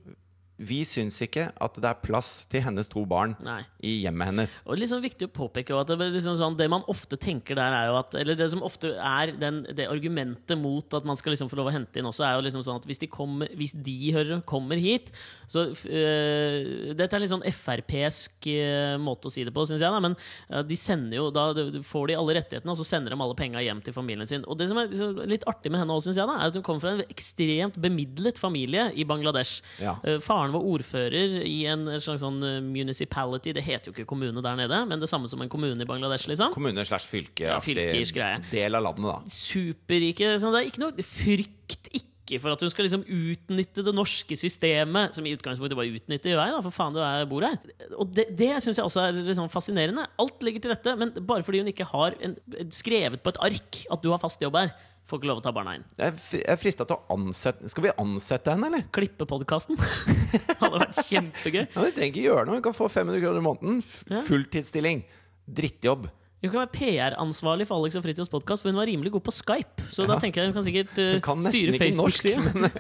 A: vi syns ikke at det er plass til hennes to barn
B: Nei.
A: i hjemmet hennes.
B: Og liksom viktig å påpeke at det, liksom sånn, det man ofte tenker der, er jo at Eller det som ofte er den, det argumentet mot at man skal liksom få lov å hente inn også, er jo liksom sånn at hvis de, kommer, hvis de hører, kommer hit så øh, Dette er litt sånn Frp-sk øh, måte å si det på, syns jeg, da, men øh, de sender jo Da får de alle rettighetene, og så sender de alle penga hjem til familien sin. Og det som er liksom litt artig med henne også, syns jeg, da, er at hun kommer fra en ekstremt bemidlet familie i Bangladesh.
A: Ja.
B: Eh, Faren var ordfører i en slags sånn eh, municipality. Det heter jo ikke kommune der nede, men det samme som en kommune i Bangladesh. liksom
A: Kommune slash fylke.
B: Ja, greie.
A: del av landet, da.
B: Superrike. Sånn, det er ikke noe frykt ikke for at hun skal liksom utnytte det norske systemet, som i utgangspunktet bare utnytter i vei, da, for faen du er, bor her. Og det, det syns jeg også er liksom fascinerende. Alt ligger til rette, men bare fordi hun ikke har en, skrevet på et ark at du har fast jobb her, får ikke lov å ta barna inn.
A: Jeg er fri- frista til å ansette Skal vi ansette henne, eller?
B: Klippe podkasten. Hadde vært kjempegøy.
A: Ja, Vi trenger ikke gjøre noe. Vi kan få 500 kroner i måneden.
B: Ja.
A: Fulltidsstilling. Drittjobb.
B: Hun kan være PR-ansvarlig for Alex og Fritjofs podkast, for hun var rimelig god på Skype. Så da tenker jeg hun kan sikkert uh,
A: kan
B: styre. Facebook-sida.
A: Men,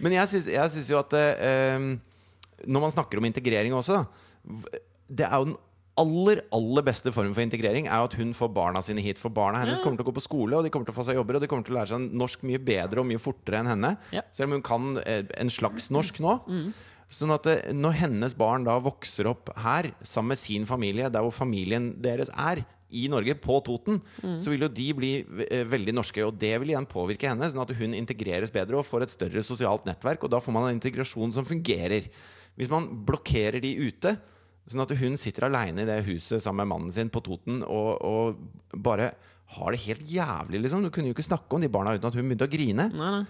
A: men jeg syns, jo at uh, Når man snakker om integrering også, da Det er jo den aller aller beste form for integrering er at hun får barna sine hit. For barna hennes kommer til å gå på skole, og de kommer til å få seg jobber, og de kommer til å lære seg norsk mye bedre og mye fortere enn henne.
B: Ja. Mm.
A: Selv om hun kan eh, en slags norsk nå. Sånn at det, når hennes barn da vokser opp her sammen med sin familie, der hvor familien deres er, i Norge, på Toten,
B: Mm.
A: så vil jo de bli eh, veldig norske. Og det vil igjen påvirke henne, sånn at hun integreres bedre og får et større sosialt nettverk. Og da får man en integrasjon som fungerer. Hvis man blokkerer de ute, sånn at hun sitter aleine i det huset sammen med mannen sin på Toten og, og bare har det helt jævlig, liksom. Du kunne jo ikke snakke om de barna uten at hun begynte å grine.
B: Nei, nei.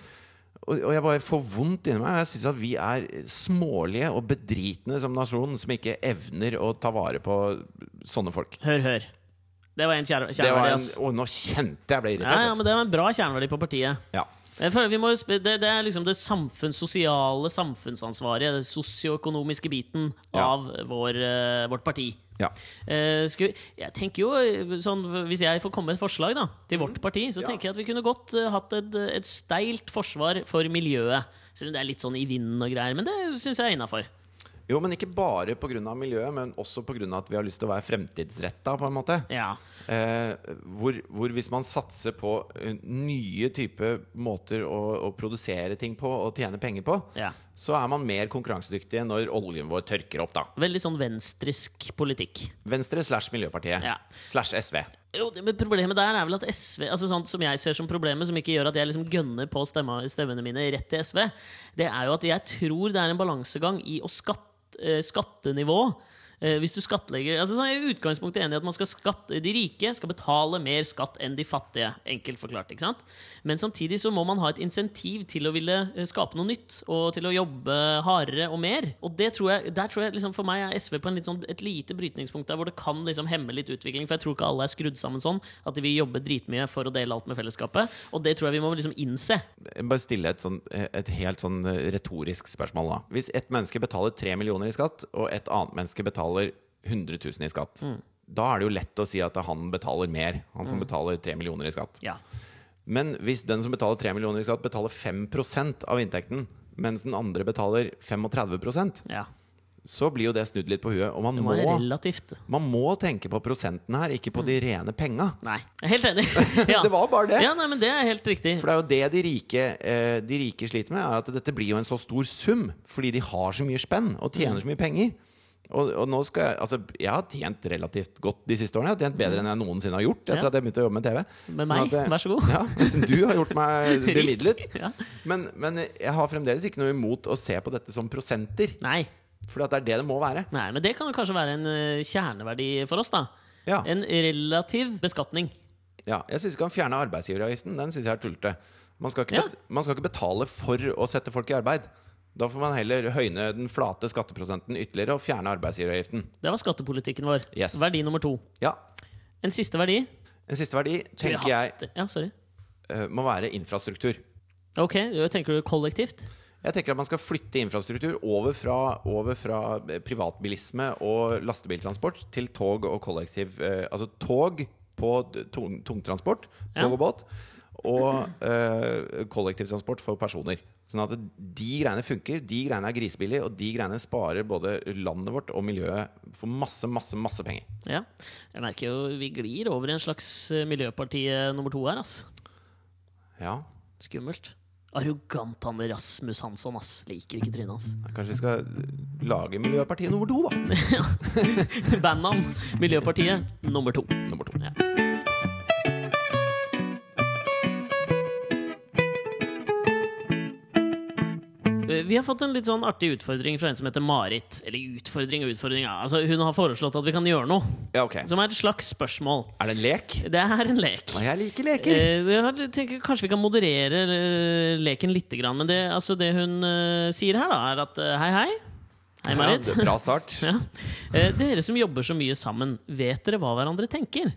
A: Og, og jeg bare får vondt inni meg. Jeg syns at vi er smålige og bedritne som nasjon som ikke evner å ta vare på sånne folk.
B: Hør, hør. Det var en kjerne, kjerneverdi, ass.
A: og nå kjente jeg ble
B: Ja,
A: irritert.
B: ja, men det var en bra kjerneverdi på partiet.
A: ja.
B: Det, det er liksom det samfunns, sosiale samfunnsansvaret, den sosioøkonomiske biten
A: Ja.
B: av vår, eh, vårt parti.
A: ja.
B: Uh, skulle, jeg tenker jo eh, sånn, Hvis jeg får komme med et forslag da til vårt parti, så
A: Ja.
B: tenker jeg at vi kunne godt uh, hatt et, et steilt forsvar for miljøet. Selv om det er litt sånn i vinden og greier, men det syns jeg er innafor.
A: Jo, men ikke bare pga. miljøet, men også pga. at vi har lyst til å være fremtidsretta, på en måte.
B: Ja.
A: Eh, hvor, hvor hvis man satser på eh, nye typer måter å, å produsere ting på og tjene penger på,
B: ja.
A: så er man mer konkurransedyktig når oljen vår tørker opp, da.
B: Veldig sånn venstrisk politikk.
A: Venstre slash Miljøpartiet.
B: Ja.
A: Slash SV.
B: Jo, men Problemet der er vel at SV altså sånt som jeg ser som problemet, som ikke gjør at jeg liksom gønner på stemmene mine rett til SV, det er jo at jeg tror det er en balansegang i å skatt, eh, skattenivå. Eh, hvis du skattlegger altså sånn, er utgangspunktet enig i at man skal skatte, de rike skal betale mer skatt enn de fattige. Enkelt forklart. ikke sant? Men samtidig så må man ha et insentiv til å ville eh, skape noe nytt og til å jobbe hardere og mer. Og det tror jeg, der tror jeg liksom for meg er SV på sånn, et lite brytningspunkt der hvor det kan liksom hemme litt utvikling. For jeg tror ikke alle er skrudd sammen sånn at de vil jobbe dritmye for å dele alt med fellesskapet. Og det tror jeg vi må liksom innse.
A: Bare stille et, sånn, et helt sånn eh, retorisk spørsmål. da Hvis ett menneske betaler 3 millioner i skatt, og et annet menneske betaler 100 000 i skatt, da er det jo lett å si at han betaler mer. Han som betaler 3 millioner i skatt.
B: Ja.
A: Men hvis den som betaler 3 millioner i skatt, betaler 5% av inntekten, mens den andre betaler 35
B: ja.
A: så blir jo det snudd litt på huet. Og man må, man må tenke på prosentene her, ikke på de rene penga.
B: Nei, jeg er helt enig. Ja.
A: Det var bare det.
B: Ja, nei, men det er helt riktig.
A: For det er jo det de rike, eh, de rike sliter med, er at dette blir jo en så stor sum. Fordi de har så mye spenn og tjener så mye penger. Og, og nå skal jeg Altså, jeg har tjent relativt godt de siste årene. Jeg har tjent bedre enn jeg noensinne har gjort etter
B: Ja.
A: at jeg begynte å jobbe med TV.
B: Med
A: Sånn
B: meg.
A: at
B: Vær så god.
A: Ja, du har gjort meg bemidlet.
B: Ja.
A: Men, men jeg har fremdeles ikke noe imot å se på dette som prosenter.
B: Nei.
A: For det er det det må være.
B: nei, men det kan kanskje være en eh, kjerneverdi for oss, da.
A: Ja,
B: En relativ beskatning.
A: ja Jeg syns ikke han fjerna arbeidsgiveravgiften. Den syns jeg er tullete. Man
B: Ja.
A: man skal ikke betale for å sette folk i arbeid. Da får man heller høyne den flate skatteprosenten ytterligere og fjerne arbeidsgiveravgiften.
B: Det var skattepolitikken vår.
A: Yes.
B: Verdi nummer to.
A: Ja,
B: En siste verdi
A: En siste verdi tenker jeg
B: Ja, sorry.
A: eh, må være infrastruktur.
B: Ok, tenker du kollektivt?
A: Jeg tenker at man skal flytte infrastruktur over fra, over fra eh, privatbilisme og lastebiltransport til tog og kollektiv eh, Altså tog på tung, tungtransport, tog
B: Ja.
A: og båt, og eh, kollektivtransport for personer. Sånn at de greiene funker, de greiene er grisebillige, og de greiene sparer både landet vårt og miljøet for masse, masse, masse penger.
B: Ja. Jeg merker jo vi glir over i en slags Miljøparti Miljøpartiet nummer to her, ass.
A: Ja,
B: Skummelt. Arrogant han Rasmus Hansson, ass. Liker ikke trynet hans.
A: Kanskje vi skal lage Miljøpartiet nummer to, da.
B: Bandnavn Miljøpartiet nummer to.
A: Nummer to.
B: Ja. Vi har fått en litt sånn artig utfordring fra en som heter Marit. Eller utfordring og utfordring, ja. altså, Hun har foreslått at vi kan gjøre noe.
A: Ja, okay.
B: Som er et slags spørsmål.
A: Er det en lek?
B: Det er en lek.
A: Ja, jeg liker leker.
B: Eh, jeg tenker Kanskje vi kan moderere eh, leken litt. Grann, men det, altså det hun eh, sier her, da, er at eh, hei, hei. Hei, Marit.
A: Ja, bra start.
B: Ja. Eh, Dere som jobber så mye sammen, vet dere hva hverandre tenker?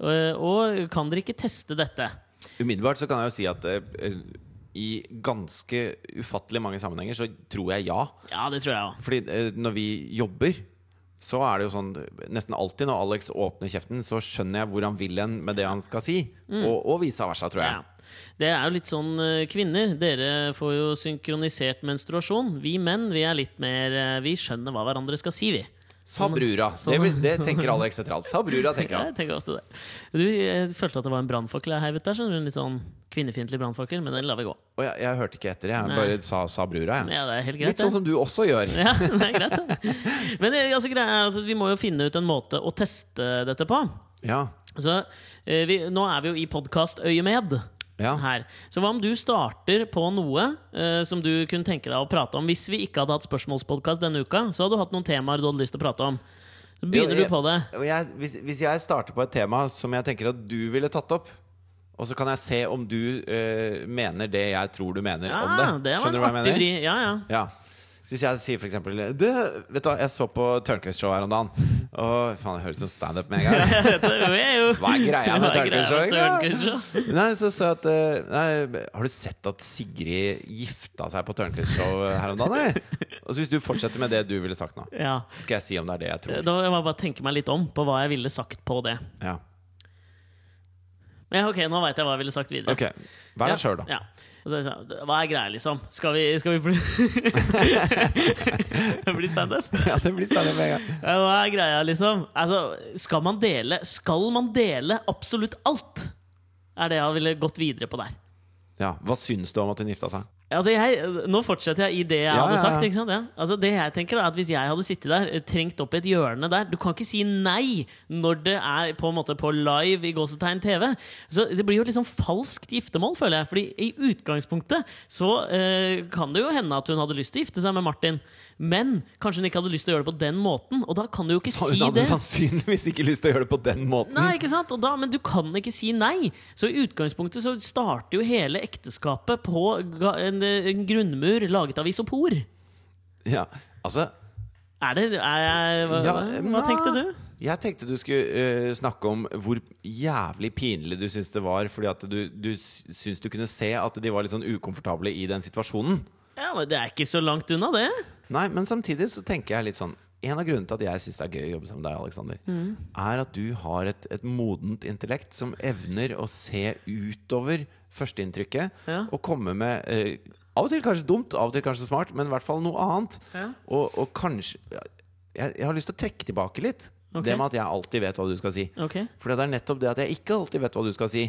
B: Eh, Og kan dere ikke teste dette?
A: Umiddelbart så kan jeg jo si at eh, i ganske ufattelig mange sammenhenger så tror jeg ja.
B: Ja, det tror jeg også.
A: Fordi eh, når vi jobber, så er det jo sånn Nesten alltid når Alex åpner kjeften, så skjønner jeg hvor han vil hen med det han skal si. Og, og vice versa, tror jeg.
B: Ja. Det er jo litt sånn eh, kvinner. Dere får jo synkronisert menstruasjon. Vi menn vi er litt mer eh, Vi skjønner hva hverandre skal si, vi.
A: Sa brura.
B: sånn-
A: Det, det tenker Alex etter alt. Sa brura, tenker han.
B: jeg tenker også det. Du, jeg følte at det var en brannfakkel jeg heiv der. skjønner? En litt sånn kvinnefiendtlig brannfakkel, men den lar vi gå.
A: Oh, jeg, jeg hørte ikke etter, jeg
B: Nei.
A: bare sa, sa brura. Jeg.
B: Ja, det er helt greit,
A: Litt sånn som du også gjør.
B: Ja, det er greit, det. Men eh, altså, greia at vi må jo finne ut en måte å teste dette på.
A: Ja.
B: Så eh, vi, nå er vi jo i podkastøyemed
A: Ja.
B: her. Så hva om du starter på noe eh, som du kunne tenke deg å prate om? Hvis vi ikke hadde hatt spørsmålspodkast denne uka, så hadde du hatt noen temaer du hadde lyst til å prate om. Så begynner
A: Jo, jeg-
B: du på det.
A: Jeg, hvis, hvis jeg starter på et tema som jeg tenker at du ville tatt opp, og så kan jeg se om du eh, mener det jeg tror du mener
B: Ja,
A: om det.
B: det var
A: Skjønner du hva jeg mener?
B: vri. Ja, ja.
A: Ja. Så hvis jeg sier for eksempel Vet du hva, jeg så på Tørnquist-show her om dagen. Og faen, det høres ut som standup med en gang. Hva er greia med Tørnquist-show? Nei, så så at eh, nei, Har du sett at Sigrid gifta seg på Tørnquist-show her om dagen, eller? Og så hvis du fortsetter med det du ville sagt nå,
B: Ja.
A: skal jeg si om det er det jeg tror.
B: Da må jeg bare tenke meg litt om på hva jeg ville sagt på det.
A: Ja.
B: Men ok, nå veit jeg hva jeg ville sagt videre.
A: Ok, Vær deg sjøl, da.
B: Ja. Og så sa Hva er greia, liksom? Skal vi, skal vi bli Det blir standup?
A: Ja, det blir standup med en gang.
B: Hva er greia, liksom? Altså, skal man dele Skal man dele absolutt alt? Er det jeg ville gått videre på der.
A: Ja, Hva syns du om at hun gifta seg?
B: Altså jeg, nå fortsetter jeg i det jeg
A: Ja,
B: hadde
A: ja, ja.
B: sagt. Sant? Ja. Altså det jeg tenker er at Hvis jeg hadde sittet der, eh, trengt opp i et hjørne der Du kan ikke si nei når det er på en måte på live i gåsetegn TV. Så Det blir jo et liksom falskt giftermål, føler jeg. Fordi i utgangspunktet så eh, kan det jo hende at hun hadde lyst til å gifte seg med Martin. Men kanskje hun ikke hadde lyst til å gjøre det på den måten. Og da kan du jo ikke
A: Så
B: si
A: hun hadde sannsynligvis ikke lyst til å gjøre det på den måten.
B: Nei, ikke sant? Da, men du kan ikke si nei. Så i utgangspunktet så starter jo hele ekteskapet på ga- en, en grunnmur laget av isopor.
A: Ja, altså
B: Er det er jeg, hva,
A: Ja,
B: hva, tenkte du?
A: Jeg tenkte du skulle uh, snakke om hvor jævlig pinlig du syns det var, fordi at du, du syns du kunne se at de var litt sånn ukomfortable i den situasjonen.
B: Ja, men Det er ikke så langt unna, det.
A: Nei, men samtidig så tenker jeg litt sånn En av grunnene til at jeg syns det er gøy å jobbe sammen med deg, Alexander,
B: Mm.
A: er at du har et, et modent intellekt som evner å se utover førsteinntrykket
B: Ja.
A: og komme med eh, Av og til kanskje dumt, av og til kanskje smart, men i hvert fall noe annet.
B: Ja.
A: Og, og kanskje jeg, jeg har lyst til å trekke tilbake litt
B: Okay.
A: det med at jeg alltid vet hva du skal si.
B: Okay.
A: For det er nettopp det at jeg ikke alltid vet hva du skal si.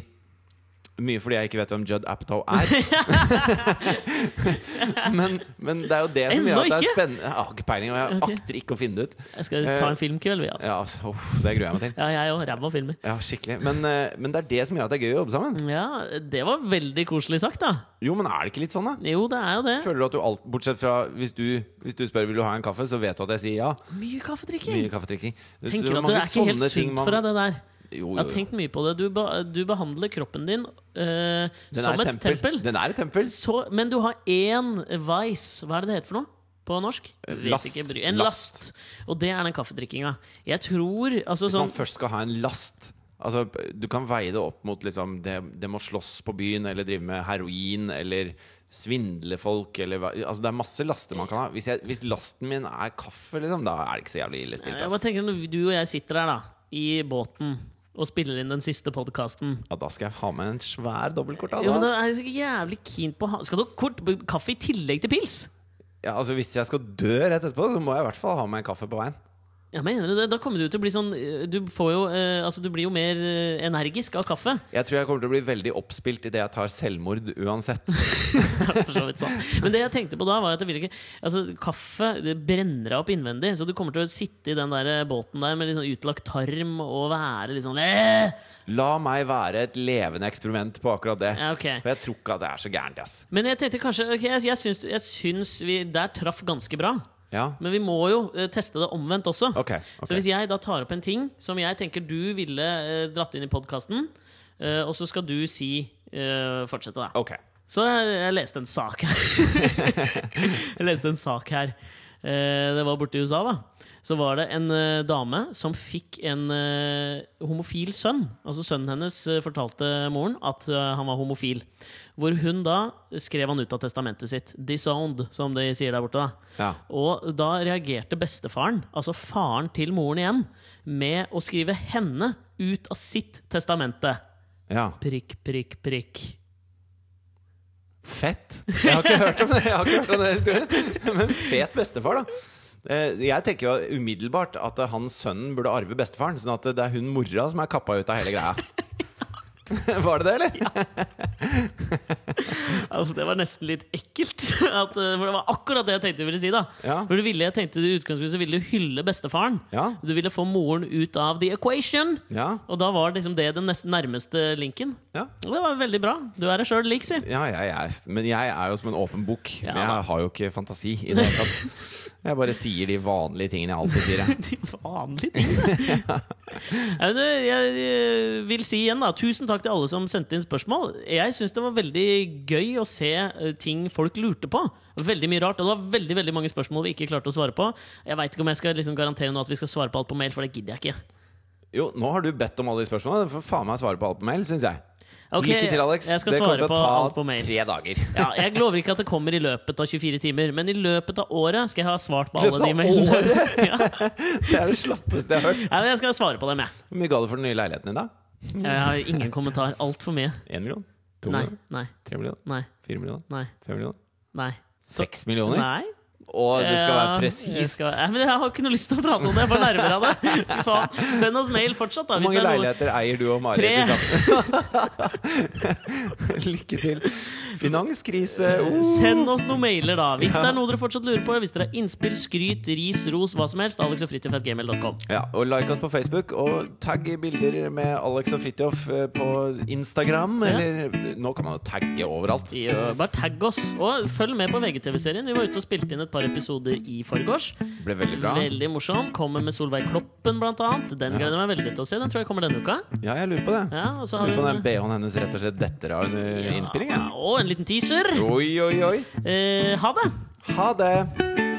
A: Mye fordi jeg ikke vet hvem Judd Apatow er. men, men det er jo det som
B: Ennå
A: gjør at det er spennende. Jeg har ikke peiling, og jeg
B: okay.
A: akter ikke å finne det ut.
B: Jeg skal ta en filmkveld, vi. Altså.
A: Ja, altså, uff, Det gruer jeg meg til.
B: Ja, jeg òg. Ræva filmer.
A: Ja, skikkelig men, eh, men det er det som gjør at det er gøy å jobbe sammen.
B: Ja, det var veldig koselig sagt, da.
A: Jo, men er det ikke litt sånn, da?
B: Jo, det er jo det.
A: Føler du at du alt, Bortsett fra hvis du, hvis du spør vil du ha en kaffe, så vet du at jeg sier ja.
B: Mye kaffedrikking.
A: Mye kaffedrikking.
B: Tenker
A: du
B: at det er ikke helt sunt
A: man-
B: for deg, det der.
A: Jo,
B: Jeg har
A: jo, jo.
B: tenkt mye på det. Du, be du behandler kroppen din
A: uh,
B: som et tempel.
A: Den er et tempel.
B: Så, men du har én vice. Hva er det det heter for noe? På norsk?
A: Last.
B: ikke, en
A: Last.
B: last. Og det er den kaffedrikkinga. Jeg tror altså
A: Hvis man
B: sånn
A: først skal ha en last Altså, Du kan veie det opp mot liksom, det, det må slåss på byen, eller drive med heroin, eller svindle folk, eller Altså, det er masse laster man kan ha. Hvis, jeg, hvis lasten min er kaffe, liksom, da er det ikke så jævlig ille stilt.
B: Jeg Når du og jeg sitter der da i båten og spiller inn den siste podkasten
A: Ja, da skal jeg ha med en svær dobbeltkort.
B: ja, men da er jeg så jævlig keen på Skal du ha kort kaffe i tillegg til pils?
A: Ja, altså, hvis jeg skal dø rett etterpå, så må jeg i hvert fall ha med en kaffe på veien.
B: Ja, mener du det? Da kommer du til å bli sånn eh, Du får jo eh, Altså, du blir jo mer eh, energisk av kaffe.
A: Jeg tror jeg kommer til å bli veldig oppspilt idet jeg tar selvmord uansett.
B: Men det jeg tenkte på da, var at jeg ville ikke Altså, kaffe det brenner deg opp innvendig, så du kommer til å sitte i den der eh, båten der med sånn utlagt tarm og være litt sånn eh!
A: La meg være et levende eksperiment på akkurat det.
B: Ja, okay.
A: For jeg tror ikke at det er så gærent. Yes.
B: Men jeg tenkte kanskje okay, jeg, jeg, syns, jeg syns vi der traff ganske bra.
A: Ja,
B: Men vi må jo eh, teste det omvendt også.
A: Okay, okay.
B: Så hvis jeg da tar opp en ting som jeg tenker du ville eh, dratt inn i podkasten, og så skal du si eh, Fortsette, da.
A: Okay.
B: Så jeg, jeg leste en sak her. jeg leste en sak her. Eh, det var borte i USA, da. Så var det en uh, dame som fikk en uh, homofil sønn. Altså Sønnen hennes uh, fortalte moren at han var homofil. Hvor hun da skrev han ut av testamentet sitt. 'Disowned', som de sier der borte. da
A: Ja.
B: Og da reagerte bestefaren, altså faren til moren igjen, med å skrive henne ut av sitt testamente.
A: ja.
B: Prikk, prikk, prikk.
A: Fett! Jeg har ikke hørt om det Jeg har ikke hørt om det historien Men fet bestefar, da. Eh, Jeg tenker jo umiddelbart at han sønnen burde arve bestefaren. Sånn at det er hun mora som er kappa ut av hele greia. Var det det, eller?
B: Ja. Det var nesten litt ekkelt. At, eh, for det var akkurat det jeg tenkte du ville si. da
A: Ja.
B: For du ville, jeg tenkte du i utgangspunktet ville du hylle bestefaren.
A: Ja.
B: Du ville få moren ut av the equation.
A: Ja.
B: Og da var liksom det den nesten nærmeste linken.
A: Ja.
B: Og det var veldig bra. Du er deg sjøl lik, si.
A: Ja, jeg, er- men jeg er jo som en åpen bok.
B: Ja,
A: men jeg har jo ikke fantasi i det hele tatt. Jeg bare sier de vanlige tingene jeg alltid sier.
B: De vanlige tingene. Eh, jeg eh, vil si igjen, da, tusen takk til alle som sendte inn spørsmål. Jeg syns det var veldig gøy å se eh, ting folk lurte på. Veldig mye rart, og det var veldig veldig mange spørsmål vi ikke klarte å svare på. Jeg veit ikke om jeg skal liksom garantere nå at vi skal svare på alt på mail, for det gidder jeg ikke.
A: Jo, nå har du bedt om alle de spørsmålene. Du får faen meg svare på alt på mail, syns jeg.
B: Okay,
A: Lykke til, Alex.
B: Jeg skal
A: det kommer til
B: på
A: å
B: alt på
A: ta
B: mail.
A: tre dager.
B: Ja, jeg lover ikke at det kommer i løpet av 24 timer, men i løpet av året skal jeg ha svart på alle de mailene. ja.
A: Det er det slappeste jeg har hørt.
B: ja, men jeg skal svare på dem, jeg.
A: Hvor mye ga du for den nye leiligheten din, da?
B: Jeg har ingen kommentar. Altfor mye.
A: Én million? To
B: Nei,
A: millioner?
B: nei,
A: Tre millioner?
B: nei,
A: Fire millioner?
B: nei.
A: Fem millioner?
B: nei.
A: Seks millioner?
B: Nei.
A: Og det skal være presist.
B: skal- Ja, men jeg har ikke noe lyst til å prate om det. Jeg bare nærmer av det. Send oss mail fortsatt, da.
A: Hvor
B: Hvis
A: mange
B: det er noe.
A: leiligheter eier du og Mari til? Lykke til. Finanskrise. Oh.
B: Send oss noen mailer, da. Hvis det er noe dere fortsatt lurer på. Hvis dere har innspill, skryt, ris, ros, hva som helst. Alex og Fritjof at gmail.com.
A: Ja, og like oss på Facebook, og tagg bilder med Alex og Fridtjof eh, på Instagram.
B: Ja.
A: Eller nå kan man jo tagge overalt.
B: Ja, Bare tagg oss. Og følg med på VGTV-serien. Vi var ute og spilte inn et par episoder i forgårs.
A: Ble veldig bra.
B: Veldig morsom. Kommer med Solveig Kloppen, blant annet. Den gleder jeg meg veldig til å se. Den tror jeg kommer denne uka.
A: Ja, jeg lurer på det.
B: Ja, og så har
A: Lurer på den BH-en hennes rett og slett detter av under innspillingen.
B: Ja, og en liten teaser.
A: Oi, oi, oi.
B: Eh, ha det!
A: Ha det!